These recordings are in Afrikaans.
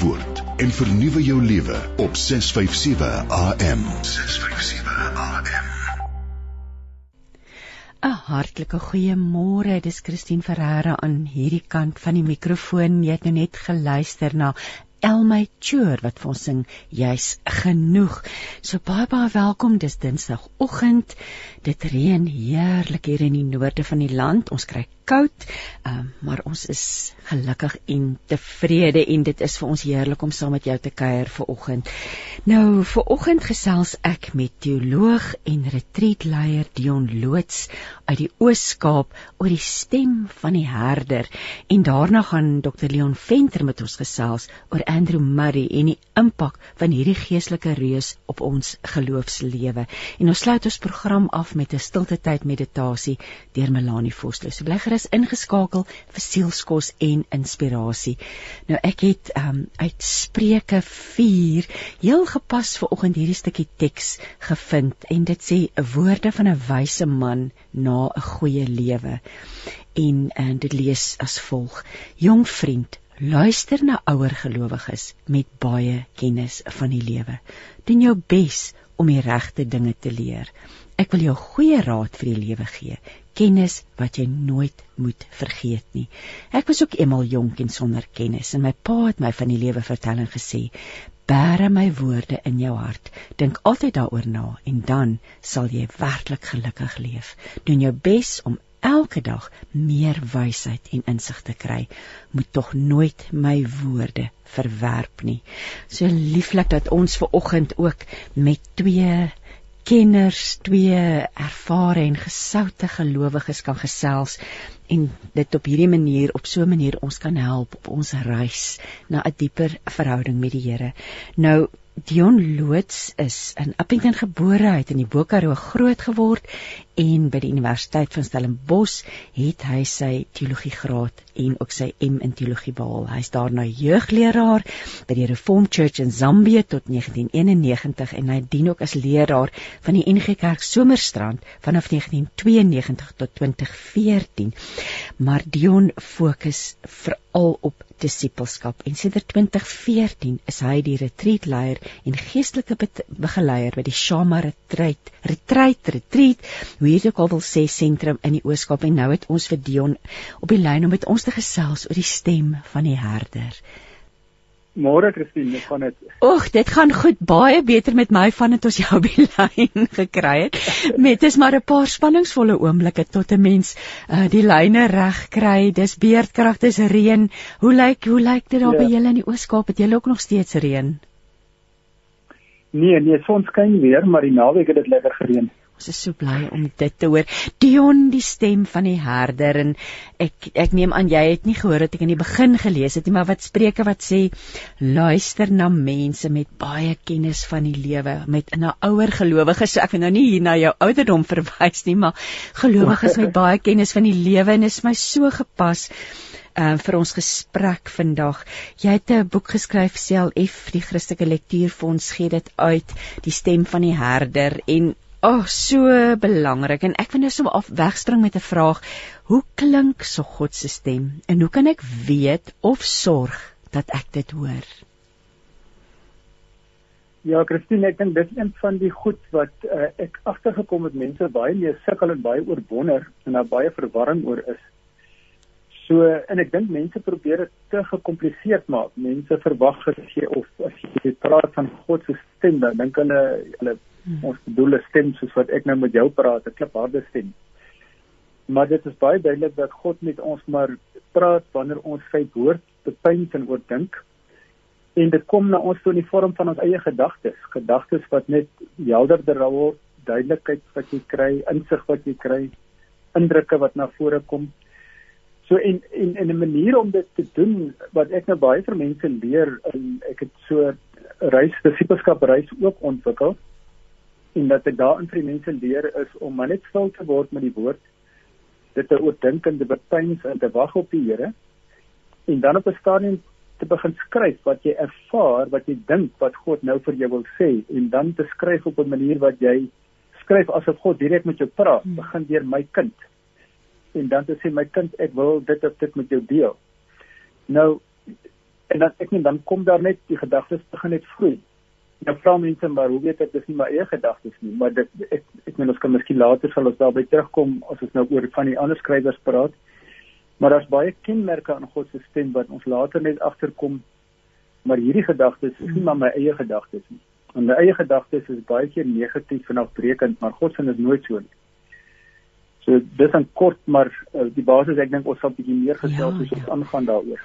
woord en vernuwe jou lewe op 657 AM. 657 AM. 'n Hartlike goeiemôre. Dis Christine Ferreira aan hierdie kant van die mikrofoon. Jy het nou net geluister na Elmy Chur wat vir ons sing jy's genoeg. So baie baie welkom. Dis Dinsdagoggend. Dit reën heerlik hier in die noorde van die land. Ons kry koud, um, maar ons is gelukkig en tevrede en dit is vir ons heerlik om saam met jou te kuier vir oggend. Nou vir oggend gesels ek met teoloog en retreatleier Dion Loots uit die Oos-Kaap oor die stem van die herder en daarna gaan Dr Leon Venter met ons gesels oor Andrew Murray en die impak van hierdie geestelike reus op ons geloofslewe. En ons sluit ons program af met 'n stilte tyd meditasie deur Melanie Vosloo. So bly gerus ingeskakel vir sielskos en inspirasie. Nou ek het um, uit Spreuke 4 heel gepas vir oggend hierdie stukkie teks gevind en dit sê 'n woorde van 'n wyse man na 'n goeie lewe. En en dit lees as volg: Jong vriend, luister na ouer gelowiges met baie kennis van die lewe. Doen jou bes om die regte dinge te leer. Ek wil jou goeie raad vir die lewe gee kennis wat jy nooit moet vergeet nie. Ek was ook eenmal jonk en sonder kennis en my pa het my van die lewe vertel en gesê: "Bære my woorde in jou hart. Dink altyd daaroor na en dan sal jy werklik gelukkig leef. Doen jou bes om elke dag meer wysheid en insig te kry. Moet tog nooit my woorde verwerp nie." So lieflik dat ons ver oggend ook met twee kenners, twee ervare en gesoute gelowiges kan gesels en dit op hierdie manier op so 'n manier ons kan help op ons reis na 'n dieper verhouding met die Here. Nou Dion Loots is in Appington gebore, hy het in die Bokaroo groot geword en by die Universiteit van Stellenbosch het hy sy teologie graad en ook sy M in teologie behaal. Hy's daarna jeugleraar by die Reformed Church in Zambië tot 1991 en hy dien ook as leraar van die NG Kerk Somerstrand vanaf 1992 tot 2014. Maar Dion fokus veral op disipelskap en sedert 2014 is hy die retreatleier en geestelike begeleier by die Shama Retreat Retreat Retreat jy ook al wil sê sentrum in die Ooskaap en nou het ons vir Dion op die lyn om met ons te gesels oor die stem van die herder. Môre Christine, hoe gaan dit? Oeg, dit gaan goed, baie beter met my van dit ons jou die lyn gekry het. Met is maar 'n paar spanningsvolle oomblikke tot 'n mens uh, die lyne reg kry. Dis beerdkrag, dis reën. Hoe lyk hoe lyk dit daar ja. by julle in die Oos-Kaap? Het julle ook nog steeds reën? Nee, nee, son skyn weer, maar die naweek het dit lekker gereën. Ons is so bly om dit te hoor. Dion, die stem van die herder en ek ek neem aan jy het nie gehoor dat ek in die begin gelees het nie, maar wat Spreuke wat sê luister na mense met baie kennis van die lewe, met 'n ouer gelowiges. So ek wil nou nie hier na jou ouderdom verwys nie, maar gelowiges met baie kennis van die lewe en is my so gepas uh vir ons gesprek vandag. Jy het 'n boek geskryf CLF, die Christelike Lektuurfonds gee dit uit, die stem van die herder en Ag, oh, so belangrik en ek wil nou sommer af wegspring met 'n vraag. Hoe klink so God se stem en hoe kan ek weet of sorg dat ek dit hoor? Ja, Christine, ek dink dit is een van die goed wat uh, ek agtergekom het mense baie mee sukkel en baie oorwonder en daar baie verwarring oor is. So en ek dink mense probeer dit te gekompliseerd maak. Mense verwag as jy of as jy praat van God se stem, dan dink hulle hulle Hmm. Ons bedoel 'n stem soos wat ek nou met jou praat, 'n klipharde stem. Maar dit is baie duidelik dat God met ons maar praat wanneer ons sy woord bepeins en oordink. En dit kom na ons toe in die vorm van ons eie gedagtes, gedagtes wat net helderder word, duidelikheid wat jy kry, insig wat jy kry, indrukke wat na vore kom. So en en en 'n manier om dit te doen wat ek nou baie vir mense leer en ek het so reis disipelskap reis ook ontwikkel en dat ek daarin vir die mense leer is om maar net stil te word met die woord dit te oordink en te betuins en te wag op die Here en dan op 'n stadium te begin skryf wat jy ervaar wat jy dink wat God nou vir jou wil sê en dan te skryf op 'n manier wat jy skryf asof God direk met jou praat hmm. begin deur my kind en dan te sê my kind ek wil dit of dit met jou deel nou En dan ek net dan kom daar net die gedagtes begin net vloei. Nou vra mense maar hoe weet ek dis nie my eie gedagtes nie, maar dit ek ek meen ons kan miskien later sal ons daarby terugkom as ons nou oor van die ander skrywers praat. Maar daar's baie kenmerke aan God se stem wat ons later net agterkom. Maar hierdie gedagtes is nie maar my eie gedagtes nie. En my eie gedagtes is baie keer negatief en afbreekend, maar God se is nooit so nie. So dis 'n kort maar uh, die basis ek dink ons sal 'n bietjie meer gesels ja, as ons ja. aangaan daaroor.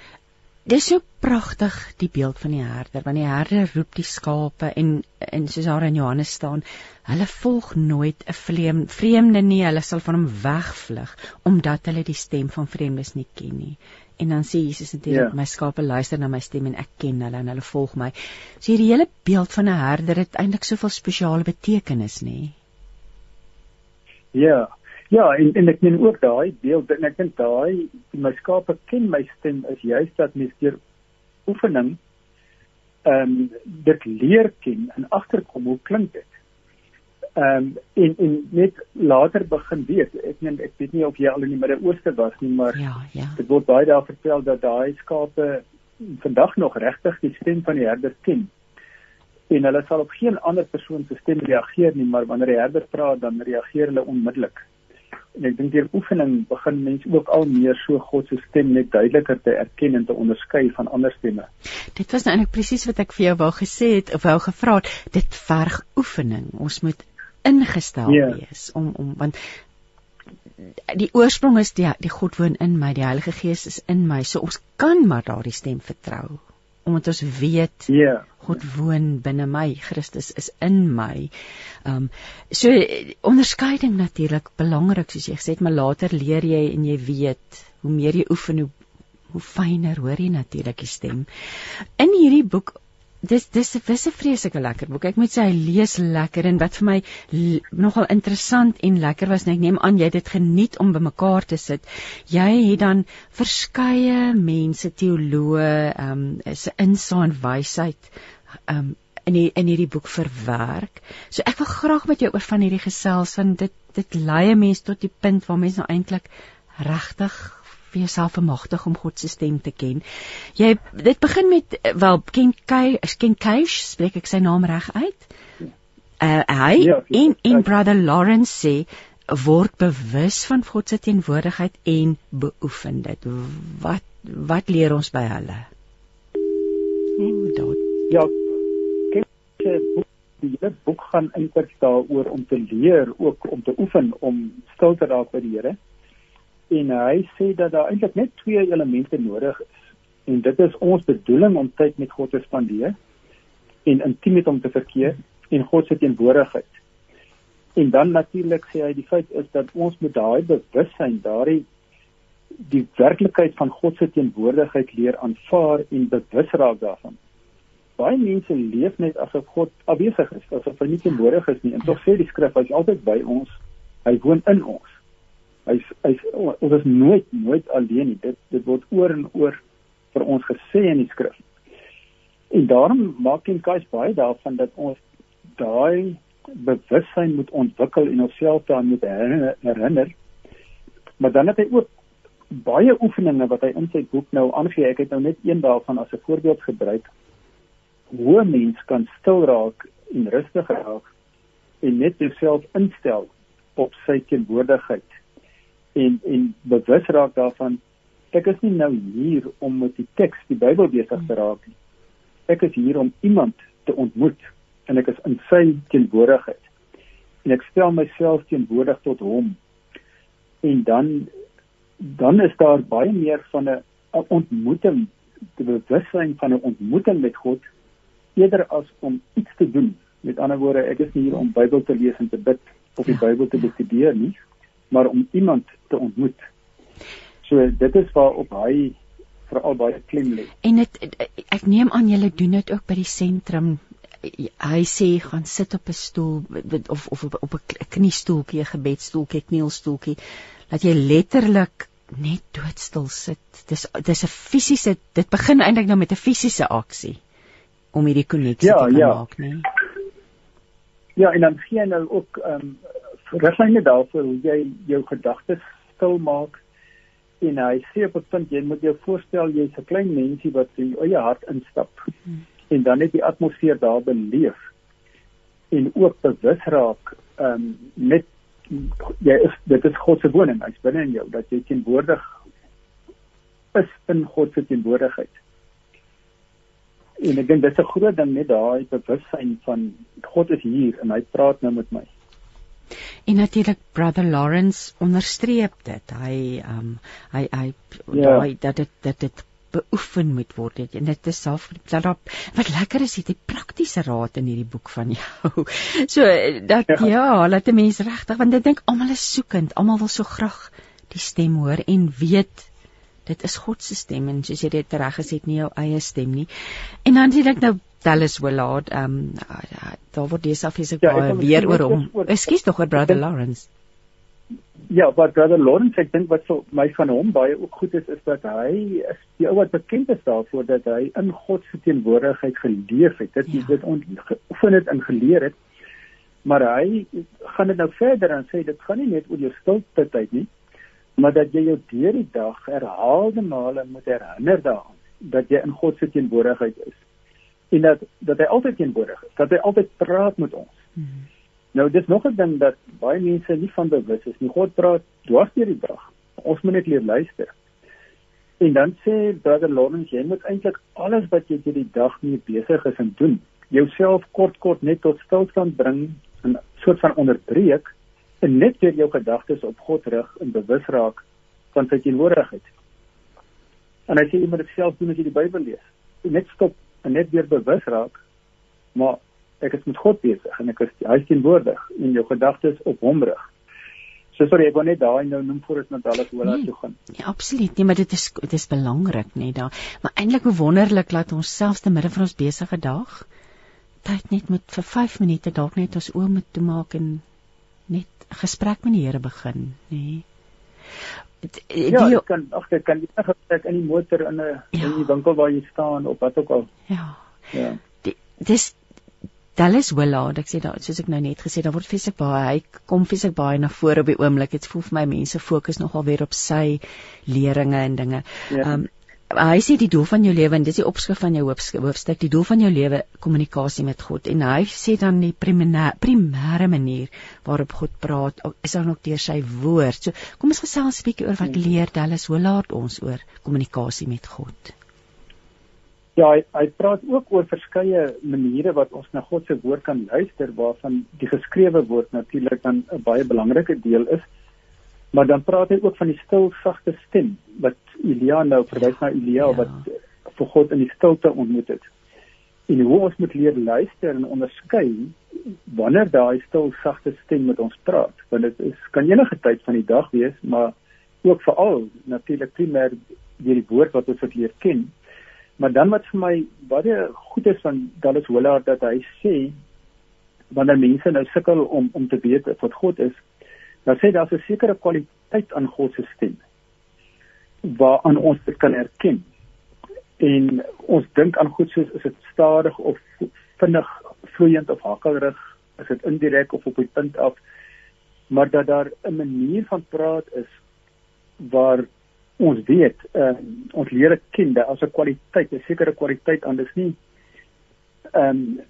Dis so pragtig die beeld van die herder, want die herder roep die skape en en soos daar in Johannes staan, hulle volg nooit 'n vreemde nie, hulle sal van hom wegvlug omdat hulle die stem van vreemdes nie ken nie. En dan sê Jesus natuurlik, ja. my skape luister na my stem en ek ken hulle en hulle volg my. So hierdie hele beeld van 'n herder het eintlik soveel spesiale betekenis, nê? Ja, Ja, en en ek meen ook daai beeld en ek dink daai my skape ken my stem is juist dat mens deur oefening ehm um, dit leer ken en agterkom hoe klink dit. Ehm um, en en net later begin weet. Ek meen ek weet nie of jy al in die Midde-Ooste was nie, maar ja, ja. Dit word baie daar vertel dat daai skape vandag nog regtig die stem van die herder ken en hulle sal op geen ander persoon se stem reageer nie maar wanneer die herder praat dan reageer hulle onmiddellik en ek dink deur oefening begin mense ook al meer so God se stem net duideliker te erken en te onderskei van ander stemme. Dit was nou eintlik presies wat ek vir jou wou gesê het of wou gevra het. Dit verg oefening. Ons moet ingestel yeah. Ja. wees om om want die oorsprong is die die God woon in my, die Heilige Gees is in my. So ons kan maar daardie stem vertrou omdat ons weet ja yeah. God woon binne my Christus is in my. Um, so onderskeiding natuurlik belangrik soos jy gesê het maar later leer jy en jy weet hoe meer jy oefen hoe hoe fyner hoor jy natuurlik die stem. In hierdie boek dis dis dis 'n vreeslike lekker boek. Ek moet sê hy lees lekker en wat vir my nogal interessant en lekker was, net ek neem aan jy het dit geniet om bymekaar te sit. Jy het dan verskeie mense teoloë, ehm um, is 'n insaag en wysheid ehm um, in die, in hierdie boek verwerk. So ek wil graag met jou oor van hierdie gesels want dit dit lei mense tot die punt waar mense nou eintlik regtig vir jouself vermagtig om God se stem te ken. Jy dit begin met wel ken Kay, ken Kaish, spreek ek sy naam reg uit? Uh hy ja, en en brother Lawrence sê word bewus van God se teenwoordigheid en beoefen dit. Wat wat leer ons by hulle? Ja, kyk die hele boek gaan eintlik daaroor om te leer, ook om te oefen om stil te raak by die Here en hy sê dat daar eintlik net twee elemente nodig is. En dit is ons bedoeling om tyd met God te spandeer en intiem met hom te verkeer en God se teenwoordigheid. En dan natuurlik sê hy die feit is dat ons met daai bewussyn, daai die werklikheid van God se teenwoordigheid leer aanvaar en bewus raak daarvan. Baie mense leef net asof God afwesig is, asof hy nie teenwoordig is nie. En tog sê die skrif hy's altyd by ons. Hy woon in ons hy's hy's ons is nooit nooit alleen nie. Dit dit word oor en oor vir ons gesê in die skrif. En daarom maak en kais baie daarvan dat ons daai bewussyn moet ontwikkel en onsself daaraan moet herinner. Maar dan het hy ook baie oefeninge wat hy in sy boek nou aangee. Ek het nou net een daarvan as 'n voorbeeld gebruik. Hoe 'n mens kan stil raak en rustig raak en net jouself instel op sy teenwoordigheid en en bewus raak daarvan ek is nie nou hier om met die teks die Bybel besig te raak nie. Ek is hier om iemand te ontmoet en ek is in sy teenwoordigheid. En ek stel myself teenwoordig tot hom. En dan dan is daar baie meer van 'n ontmoeting, die bewustheid van 'n ontmoeting met God eerder as om iets te doen. Met ander woorde, ek is nie hier om Bybel te lees en te bid of die ja. Bybel te bestudeer nie maar om iemand te ontmoet. So dit is waarop hy veral baie klem lê. En dit ek neem aan julle doen dit ook by die sentrum. Hy sê gaan sit op 'n stoel of of op 'n kniestoeltjie, 'n gebedstoeltjie, knielstoeltjie dat jy letterlik net doodstil sit. Dis dis 'n fisiese dit begin eintlik nou met 'n fisiese aksie om hierdie koneksie ja, te kan ja. maak, né? Ja, en dan gee hy nou ook ehm um, riglyne daarvoor hoe jy jou gedagtes stil maak en hy sê op 'n punt jy moet jou voorstel jy's 'n klein mensie wat in jou eie hart instap hmm. en dan net die atmosfeer daar beleef en ook bewus raak ehm um, net jy is dit is God se woning hy's binne in jou dat jy teenwoordig is in God se teenwoordigheid en ek dink dis 'n groot ding net daai bewussyn van God is hier en hy praat nou met my En natuurlik brother Lawrence onderstreep dit. Hy um, hy hy ja. daai dat dit dat dit beoefen moet word. En dit is self dat wat lekker is hierdie praktiese raad in hierdie boek van jou. So dat ja, ja laat 'n mens regtig want ek dink almal is soekend, almal wil so graag die stem hoor en weet dit is God se stem en soos jy dit reg gesê het nie jou eie stem nie. En dan sien ek nou Dallas Willard, ehm um, daar word dis af is ek ja, weer oor hom. Ekskuus tog oor Brother Lawrence. Ja, maar Brother Lawrence, ek dink wat so my van hom baie ook goed is is dat hy is die ou wat bekend is daarvoor dat hy in God se teenwoordigheid geleef het. Dit ja. dit oefen dit in geleer het. Maar hy gaan dit nou verder en sê dit gaan nie net oor jou stilte tyd nie, maar dat jy jou deur die dag herhaalde male moet herinner daaraan dat jy in God se teenwoordigheid is en dat dat hy altyd teenwoordig is, dat hy altyd praat met ons. Hmm. Nou dis nog 'n ding dat baie mense nie van bewus is nie. God praat dwars deur die dag. Ons moet net leer luister. En dan sê Brother Lawrence, jy moet eintlik alles wat jy deur die dag mee besig is en doen, jouself kort kort net tot stilstand bring en 'n soort van onderbreek en net weer jou gedagtes op God rig en bewus raak van sy teenwoordigheid. En hy sê jy moet dit self doen as jy die Bybel lees. Net stop en net weer bewus raak maar ek is met God besig en ek is hy is teenwoordig en jou gedagtes op hom rig. So sorry ek wou net daai nou noem voor dit met alles hoe laat nee, toe gaan. Ja absoluut nee maar dit is dit is belangrik nee, daar. Maar eintlik hoe wonderlik laat ons selfs te midde van ons besige dag tyd net met vir 5 minute dalk net ons oë moet toemaak en net 'n gesprek met die Here begin nê. Nee. Ja, jy kan ag ek kan enige plek in die motor in 'n ja. in die winkel waar jy staan of wat ook al. Ja. Ja. Dis Dallas Willard, ek sê daar soos ek nou net gesê, daar word fisiek baie hy kom fisiek baie na vore op die oomblik. Dit voel vir my mense fokus nogal weer op sy leringe en dinge. Ja. Ehm ja. um, hy sê die doel van jou lewe en dis die opskrif van jou hoofstuk die doel van jou lewe kommunikasie met God en hy sê dan die primêre manier waarop God praat is dan ook deur sy woord. So kom ons gesels 'n bietjie oor wat hmm. leer Dallas Willard ons oor kommunikasie met God. Ja, hy, hy praat ook oor verskeie maniere wat ons na God se woord kan luister waarvan die geskrewe woord natuurlik dan 'n baie belangrike deel is. Maar dan praat hy ook van die stil sagte stem wat Elia nou verwys na Elia ja. wat vir God in die stilte ontmoet het. En hoe ons moet leer luister en onderskei wanneer daai stil sagte stem met ons praat, want dit is kan enige tyd van die dag wees, maar ook veral natuurlik primêr deur die woord wat ons het leer ken. Maar dan wat vir my baie goed is van Dallas Willard dat hy sê wanneer mense nou sukkel om om te weet wat God is, dan sê daar's 'n sekere kwaliteit aan God se stem waaraan ons dit kan erken. En ons dink aan goed soos is dit stadig of vinnig vloeiend of hakelrig, is dit indirek of op die punt af, maar dat daar 'n manier van praat is waar ons weet, uh, ons leer ken dat as 'n kwaliteit, 'n sekere kwaliteit aan dis nie ehm um,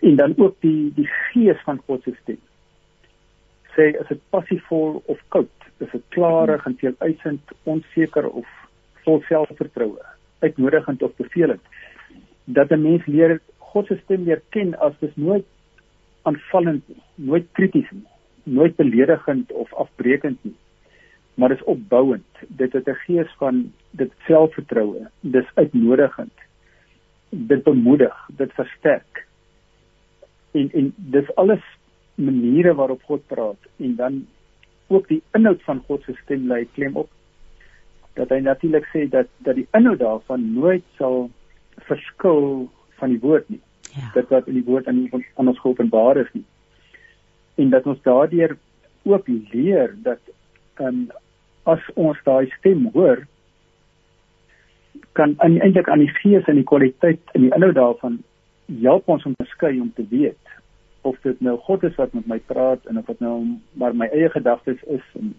en dan ook die die gees van God se stem sê is dit passievol of koud? Is dit klarig en veel uitsend, onseker of vol selfvertroue? Uitnodigend of bevelend? Dat 'n mens leer God se stem leer ken as dis nooit aanvallend nie, nooit krities nie, nooit beledigend of afbreekend nie. Maar dis opbouend. Dit het 'n gees van dit selfvertroue. Dis uitnodigend. Dit bemoedig, dit versterk. En en dis alles maniere waarop God praat en dan ook die inhoud van God se stem lê klem op dat hy natuurlik sê dat dat die inhoud daarvan nooit sal verskil van die woord nie. Ja. Dit wat in die woord aan aan ons geopenbaar is nie. En dat ons daardeur ook leer dat ehm um, as ons daai stem hoor kan eintlik aan die gees en die kwaliteit en die inhoud daarvan help ons om te skei om te weet of dit nou God is wat met my praat en of dit nou maar my eie gedagtes is en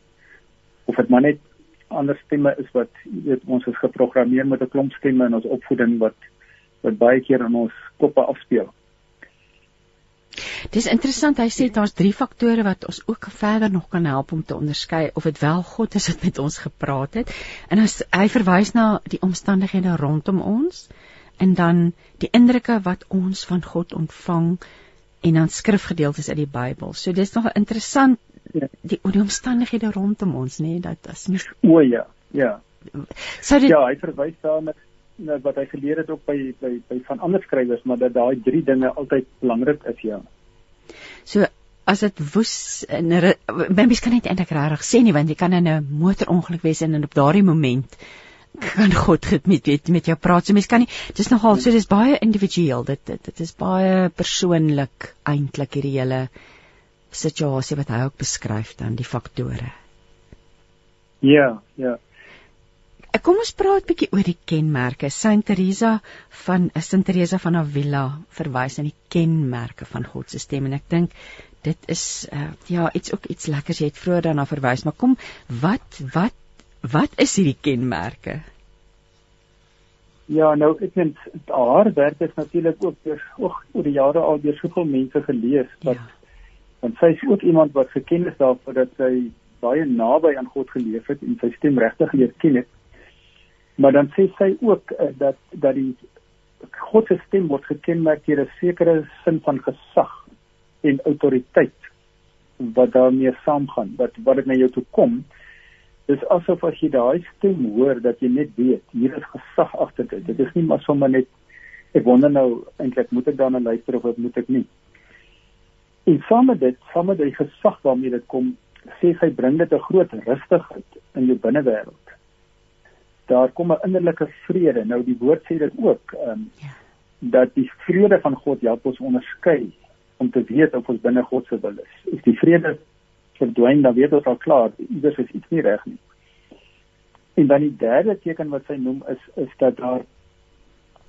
of dit maar net ander stemme is wat weet ons is geprogrammeer met 'n klomp stemme in ons opvoeding wat wat baie keer in ons koppe afspeel. Dis interessant, hy sê daar's drie faktore wat ons ook verder nog kan help om te onderskei of dit wel God is wat met ons gepraat het. En as hy verwys na die omstandighede rondom ons en dan die indrukke wat ons van God ontvang en dan skrifgedeeltes uit die Bybel. So dis nog interessant ja. die die omstandighede rondom ons nê nee, dat as mens o ja ja so dit, ja hy verwys daar na wat hy geleer het ook by by by van ander skrywers maar dat daai drie dinge altyd belangrik is ja so as dit woes en mens kan net eintlik regtig sê nie want jy kan in 'n motorongeluk wees en op daardie moment kan God dit met weet met jou praat so mens kan nie dis nogal so dis baie individueel dit dit, dit is baie persoonlik eintlik hierdie hele situasie wat hy ook beskryf dan die faktore. Ja, ja. Kom ons praat bietjie oor die kenmerke. Saint Teresa van Saint Teresa van Avila verwys na die kenmerke van God se stem en ek dink dit is uh, ja, iets ook iets lekkers jy het vroeër daarna verwys, maar kom wat wat wat is hierdie kenmerke? Ja, nou ek vind haar werk is natuurlik ook deur oor die jare al deur soveel mense gelees wat ja want sy is ook iemand wat geken is daarvoor dat sy baie naby aan God geleef het en sy stem regtig leer ken het. Maar dan sê sy ook uh, dat dat die God se stem word gekenmerk deur 'n sekere sin van gesag en autoriteit wat daarmee saamgaan. Wat wat dit na jou toe kom, dis asof as jy daai stem hoor dat jy net weet hier is gesag agter dit. Dit is nie maar sommer net ek wonder nou eintlik moet ek daarna luister of wat moet ek nie. En saam met dit, saam met die gesag waarmee dit kom, sê sy bring dit 'n groot rustigheid in jou binnewêreld. Daar kom 'n innerlike vrede. Nou die woord sê dit ook, ehm um, ja. dat die vrede van God help ons onderskei om te weet of ons binne God se wil is. As die vrede verdwyn, dan weet ons al klaar, iewers is iets nie reg nie. En dan die derde teken wat sy noem is is dat daar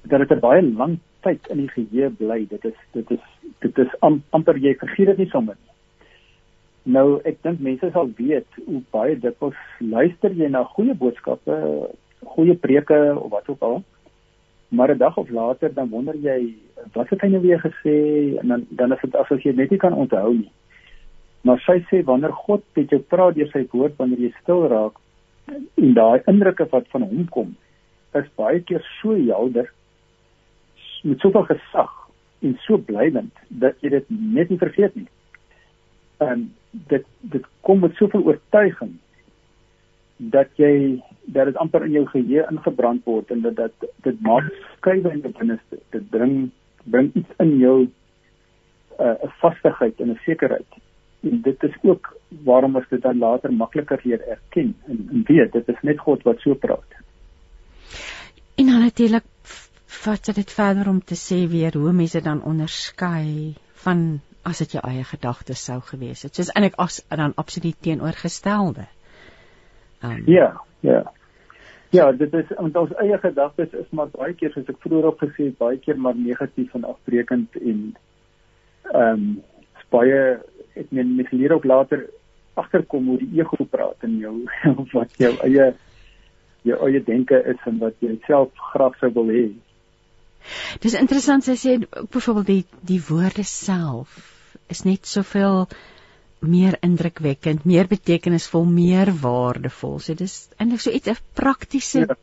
dat dit 'n baie lang tyd in die geheue bly. Dit is dit is dit is am, amper jy vergeet dit nie sommer nie. Nou ek dink mense sal weet hoe baie dikwels luister jy na goeie boodskappe, goeie preke of wat ook al. Maar 'n dag of later dan wonder jy wat het hy nou weer gesê en dan dan is dit asof jy net nie kan onthou nie. Maar sy sê wanneer God met jou praat deur sy woord wanneer jy stil raak en daai indrukke wat van hom kom is baie keer so helder met soveel gesag en so blywend dat jy dit net nie vergeet nie. En dit dit kom met soveel oortuiging dat jy dat dit amper in jou geheue ingebrand word en dat dit dit maak skuwe in jou binneste. Dit bring bring iets in jou 'n uh, vastigheid en 'n sekerheid. En dit is ook waarom ons dit dan later makliker leer erken en, en weet dit is net God wat so praat. En dan natuurlik vat dit verder om te sê weer hoe mense dan onderskei van as dit jou eie gedagtes sou gewees het. Soos eintlik as dan absoluut teenoorgestelde. Um, ja, ja. Ja, dit is want ons eie gedagtes is maar baie keer soos ek vroeër op gesê het, baie keer maar negatief en afbreekend en ehm um, baie ek meen mens leer ook later agterkom hoe die ego praat in jou wat jou eie jou eie denke is en wat jy self graag sou wil hê. Dis interessant sy sê byvoorbeeld die die woorde self is net soveel meer indrukwekkend, meer betekenisvol, meer waardevol. So dis eintlik so iets 'n praktiese ja.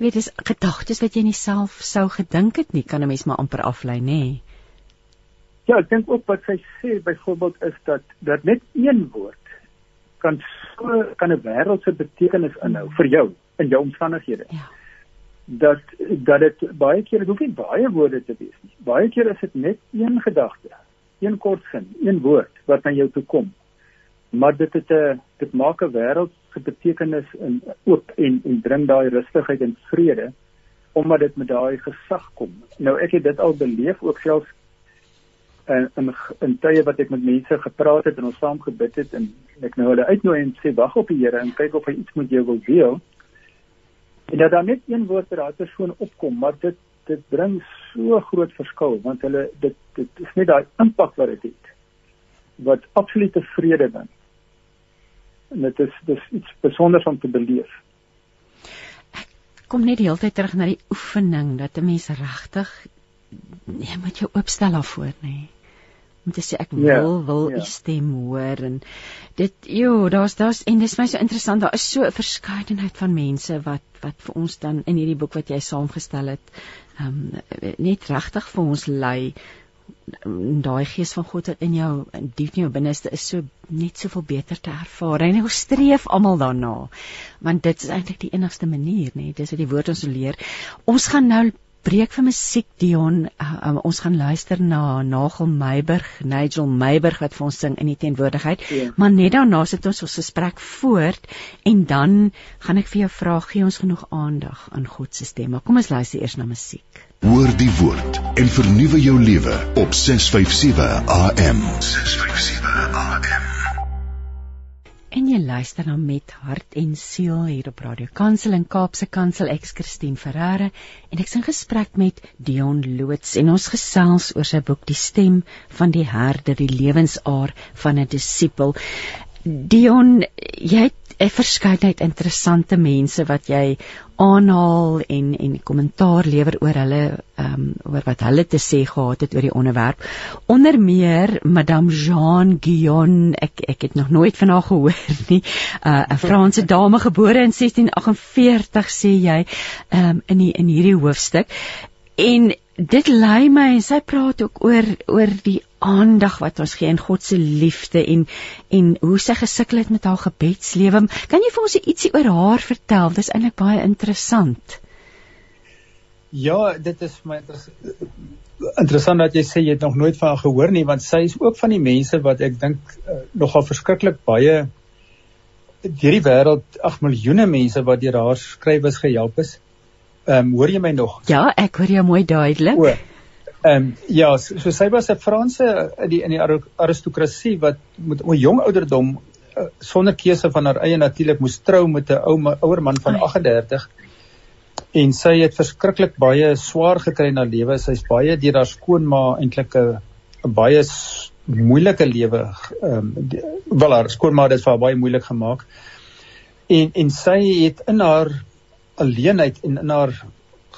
weet dis gedagtes wat jy nie self sou gedink het nie, kan 'n mens maar amper aflei, nê? Ja, ek dink ook wat sy sê byvoorbeeld is dat dat net een woord kan so kan 'n wêreldse betekenis inhou vir jou in jou omstandighede. Ja dat dat dit baie keer dit hoef nie baie woorde te wees nie. Baie keer is dit net een gedagte, een kort sin, een woord wat na jou toe kom. Maar dit het 'n dit maak 'n wêreld se betekenis in oop en en bring daai rustigheid en vrede omdat dit met daai gesag kom. Nou ek het dit al beleef ook selfs in in, in tye wat ek met mense gepraat het en ons saam gebid het en ek nou hulle uitnooi en sê wag op die Here en kyk of hy iets met jou wil deel en dat daar net een woord vir daai persoon opkom maar dit dit bring so groot verskil want hulle dit dit is net daai impak wat dit het wat absolute vrede bring en dit is dis iets spesiaals om te beleef. Ek kom net die hele tyd terug na die oefening dat 'n mens regtig jy moet jou oopstel daarvoor nê. Nee om te sê ek wil ja, wil ja. u stem hoor en dit jo daar's daar's en dit is my so interessant daar is so 'n verskeidenheid van mense wat wat vir ons dan in hierdie boek wat jy saamgestel het um, net regtig vir ons lei daai gees van God wat in jou diep in jou binneste is so net soveel beter te ervaar. En ons streef almal daarna. Want dit is eintlik die enigste manier, nê? Dis wat die woord ons leer. Ons gaan nou breek vir musiek Dion. Uh, um, ons gaan luister na Nagel Meiburg, Nigel Meiburg wat vir ons sing in die teenwoordigheid. Ja. Maar net daarna sit ons ons gesprek voort en dan gaan ek vir jou vra gee ons genoeg aandag aan God se stem. Maar kom ons luister eers na musiek. Hoor die woord en vernuwe jou lewe op 657 AM. 657 AM en jy luister na met hart en siel hier op Radio Kansel en Kaapse Kansel ek Christine Ferreira en ek's in gesprek met Dion Loots en ons gesels oor sy boek Die stem van die herder die lewensaar van 'n disipel. Dion jy het 'n verskeidenheid interessante mense wat jy aanhaal en en kommentaar lewer oor hulle ehm um, oor wat hulle te sê gehad het oor die onderwerp. Onder meer Madame Jean Guyon, ek ek het nog nooit van haar gehoor nie. Uh, 'n uh, Franse dame gebore in 1648 sê jy ehm um, in die in hierdie hoofstuk. En dit lei my en sy praat ook oor oor die aandag wat ons gee in God se liefde en en hoe sy gesukkel het met haar gebedslewe. Kan jy vir ons ietsie oor haar vertel? Dit is eintlik baie interessant. Ja, dit is my interessant dat jy sê jy het nog nooit van haar gehoor nie want sy is ook van die mense wat ek dink uh, nogal verskriklik baie deur die wêreld, ag miljoene mense wat deur haar skrywes gehelp is. Ehm um, hoor jy my nog? Ja, ek hoor jou mooi duidelik. O. Ehm um, ja, so, so sy was 'n Franse in die in die aristokrasie wat met 'n jong ouderdom uh, sonder keuse van haar eie natuurlik moes trou met 'n ou ouer man van 38. En sy het verskriklik baie swaar gekry in haar lewe. Sy's baie deur haar skoonma eintlik 'n 'n baie moeilike lewe ehm um, wel haar skoonma het dit vir haar baie moeilik gemaak. En en sy het in haar alleenheid en in haar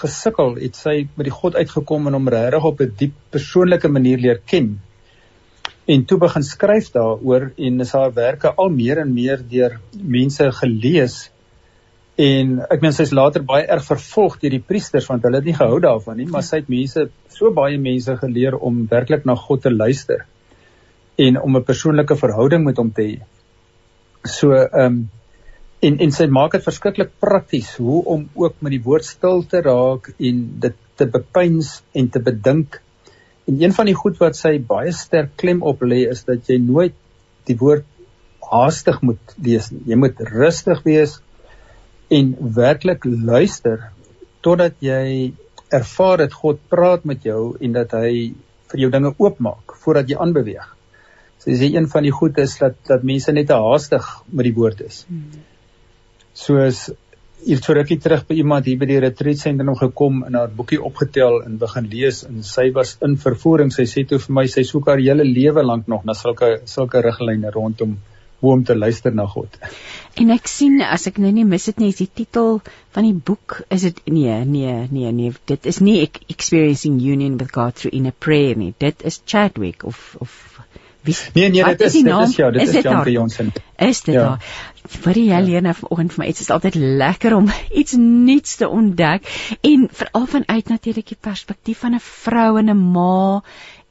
gesukkel het sy met die God uitgekom en hom regtig op 'n diep persoonlike manier leer ken. En toe begin skryf daaroor en is haar werke al meer en meer deur mense gelees. En ek meen sy's later baie erg vervolg deur die priesters want hulle het nie gehou daarvan nie, maar sy het mense so baie mense geleer om werklik na God te luister en om 'n persoonlike verhouding met hom te hê. So ehm um, en en sy maak dit verskriklik prakties hoe om ook met die woord stil te raak en dit te bepeins en te bedink. En een van die goed wat sy baie sterk klem op lê is dat jy nooit die woord haastig moet lees nie. Jy moet rustig wees en werklik luister totdat jy ervaar dat God praat met jou en dat hy vir jou dinge oopmaak voordat jy aanbeweeg. So dis een van die goed is dat dat mense net te haastig met die woord is. Hmm soos hier voor rukkie terug by iemand hier by die retreat sentrum gekom en haar boekie opgetel en begin lees en sy was in vervoering sy sê toe vir my sy soek haar hele lewe lank nog na sulke sulke riglyne rondom hoe om te luister na God. En ek sien as ek nou nie mis dit nie is die titel van die boek is dit nee nee nee nee dit is nie experiencing union with God through in a prayer nie dit is Chadwick of of Wie, nee nee, dit is, is dit is ja, dit is, is Jan Johnson. Is dit ja. daar? Vir die hele ja. vanoggend vir my, dit is altyd lekker om iets nuuts te ontdek en veral vanuit natuurlik die perspektief van 'n vrou en 'n ma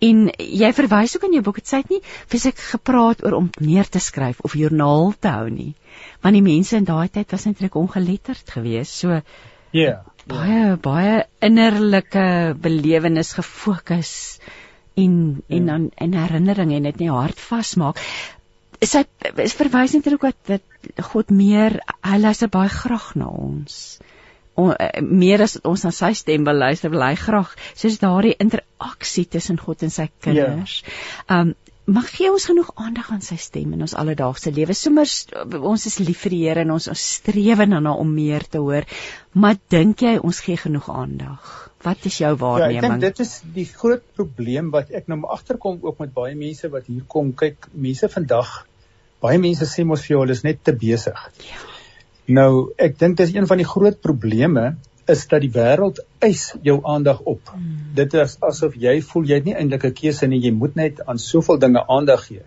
en jy verwys ook in jou boek dit sê dit nie fisiek gepraat oor om neer te skryf of joernaal te hou nie. Want die mense in daai tyd was eintlik ongeletterd geweest. So ja. Yeah, baie yeah. baie innerlike belewenis gefokus en en dan ja. in herinnering en dit net hart vasmaak. Sy verwys net ook dat dat God meer hy luister baie graag na ons. O, eh, meer as ons na sy stem wil luister, wil hy graag soos daardie interaksie tussen God en sy kinders. Ja. Um mag gee ons genoeg aandag aan sy stem in ons alledaagse lewe. Sommers ons is lief vir die Here en ons ons streef daarna om meer te hoor. Maar dink jy ons gee genoeg aandag? Wat is jou waarneming? Ja, ek dink dit is die groot probleem wat ek nou agterkom ook met baie mense wat hier kom. Kyk, mense vandag baie mense sê mos vir jou hulle is net te besig. Ja. Nou, ek dink dis een van die groot probleme is dat die wêreld eis jou aandag op. Hmm. Dit is asof jy voel jy het nie eintlik 'n keuse nie, jy moet net aan soveel dinge aandag gee.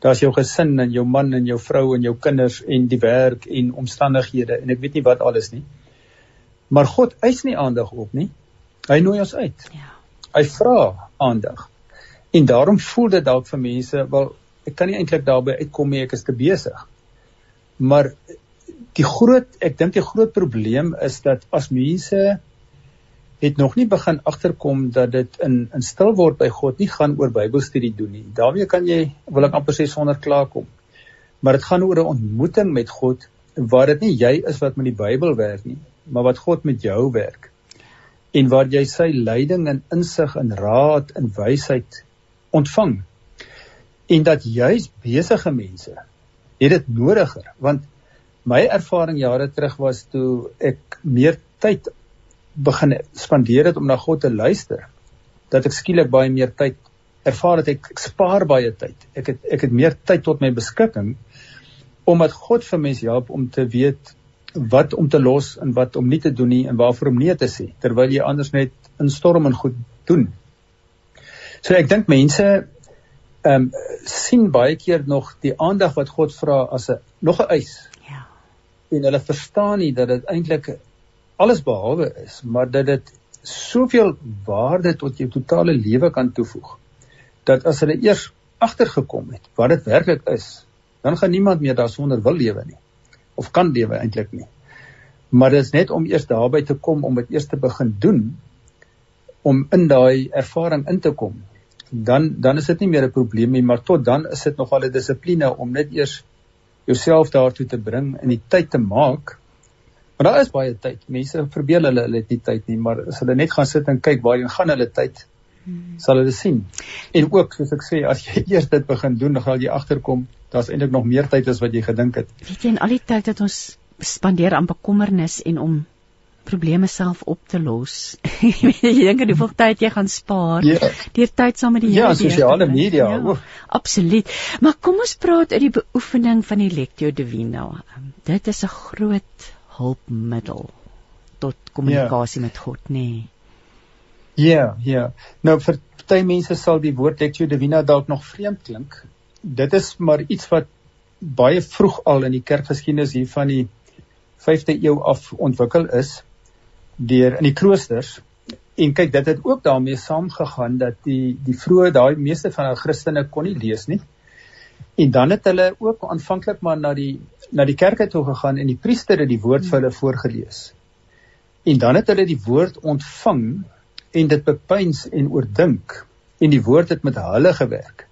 Daar's jou gesin en jou man en jou vrou en jou kinders en die werk en omstandighede en ek weet nie wat alles nie. Maar God eis nie aandag op nie. Hy nooi ons uit. Ja. Hy vra aandag. En daarom voel dit dalk vir mense, wel ek kan nie eintlik daarby uitkom nie, ek is te besig. Maar die groot ek dink die groot probleem is dat as mense het nog nie begin agterkom dat dit in in stil word by God nie gaan oor Bybelstudie doen nie. Daarmee kan jy wil ek amper sê sonder klaarkom. Maar dit gaan oor 'n ontmoeting met God waar dit nie jy is wat met die Bybel werk nie, maar wat God met jou werk. En waar jy sy leiding en insig en raad en wysheid ontvang. En dat juis besige mense het dit nodiger want my ervaring jare terug was toe ek meer tyd begin spandeer het om na God te luister dat ek skielik baie meer tyd ervaar het. Ek, ek spaar baie tyd. Ek het ek het meer tyd tot my beskikking omdat God vir mense help om te weet wat om te los en wat om nie te doen nie en waarvoor om nee te sê terwyl jy anders net instorm en goed doen so ek dink mense ehm um, sien baie keer nog die aandag wat God vra as 'n nog 'n eis. Ja. En hulle verstaan nie dat dit eintlik alles behalwe is, maar dat dit soveel waarde tot jou totale lewe kan toevoeg. Dat as hulle eers agtergekom het wat dit werklik is, dan gaan niemand meer daarsonder wil lewe nie of kan lewe eintlik nie. Maar dit is net om eers daarby te kom om dit eers te begin doen om in daai ervaring in te kom dan dan is dit nie meer 'n probleem nie, maar tot dan is dit nogal 'n dissipline om net eers jouself daartoe te bring en die tyd te maak. Maar daar is baie tyd. Mense verbeel hulle hulle het nie tyd nie, maar as hulle net gaan sit en kyk waarheen gaan hulle tyd, hmm. sal hulle sien. En ook soos ek sê, as jy eers dit begin doen, dan gaan jy agterkom, daar's eintlik nog meer tyd as wat jy gedink het. Weet jy, in al die tyd wat ons spandeer aan bekommernis en om probleme self op te los. jy dink aan hoeveel tyd jy gaan spaar ja. deur tyd saam met die Here. Ja, sosiale media. Ja, absoluut. Maar kom ons praat uit die beoefening van die Lectio Divina. Dit is 'n groot hulpmiddel tot kommunikasie ja. met God, nê. Nee. Ja, ja. Nou vir party mense sal die woord Lectio Divina dalk nog vreemd klink. Dit is maar iets wat baie vroeg al in die kerkgeskiedenis hier van die 5de eeu af ontwikkel is deur in die kloosters en kyk dit het ook daarmee saamgegaan dat die die vroeë daai meeste van die Christene kon nie lees nie. En dan het hulle ook aanvanklik maar na die na die kerke toe gegaan en die priester het die woord vir hulle voorgeles. En dan het hulle die woord ontvang en dit bepeins en oordink en die woord het met hulle gewerk.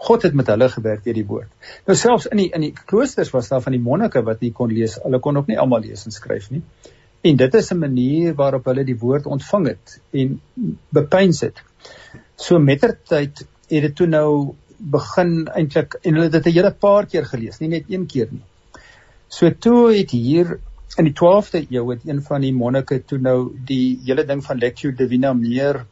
God het met hulle gewerk deur die woord. Nou selfs in die in die kloosters was daar van die monnike wat nie kon lees. Hulle kon ook nie almal lees en skryf nie. En dit is 'n manier waarop hulle die woord ontvang het en bepeins het. So mettertyd het dit toe nou begin eintlik en hulle het dit 'n hele paar keer gelees, nie net een keer nie. So toe het hier in die 12de eeu het een van die monnike toe nou die hele ding van Lectio Divina meer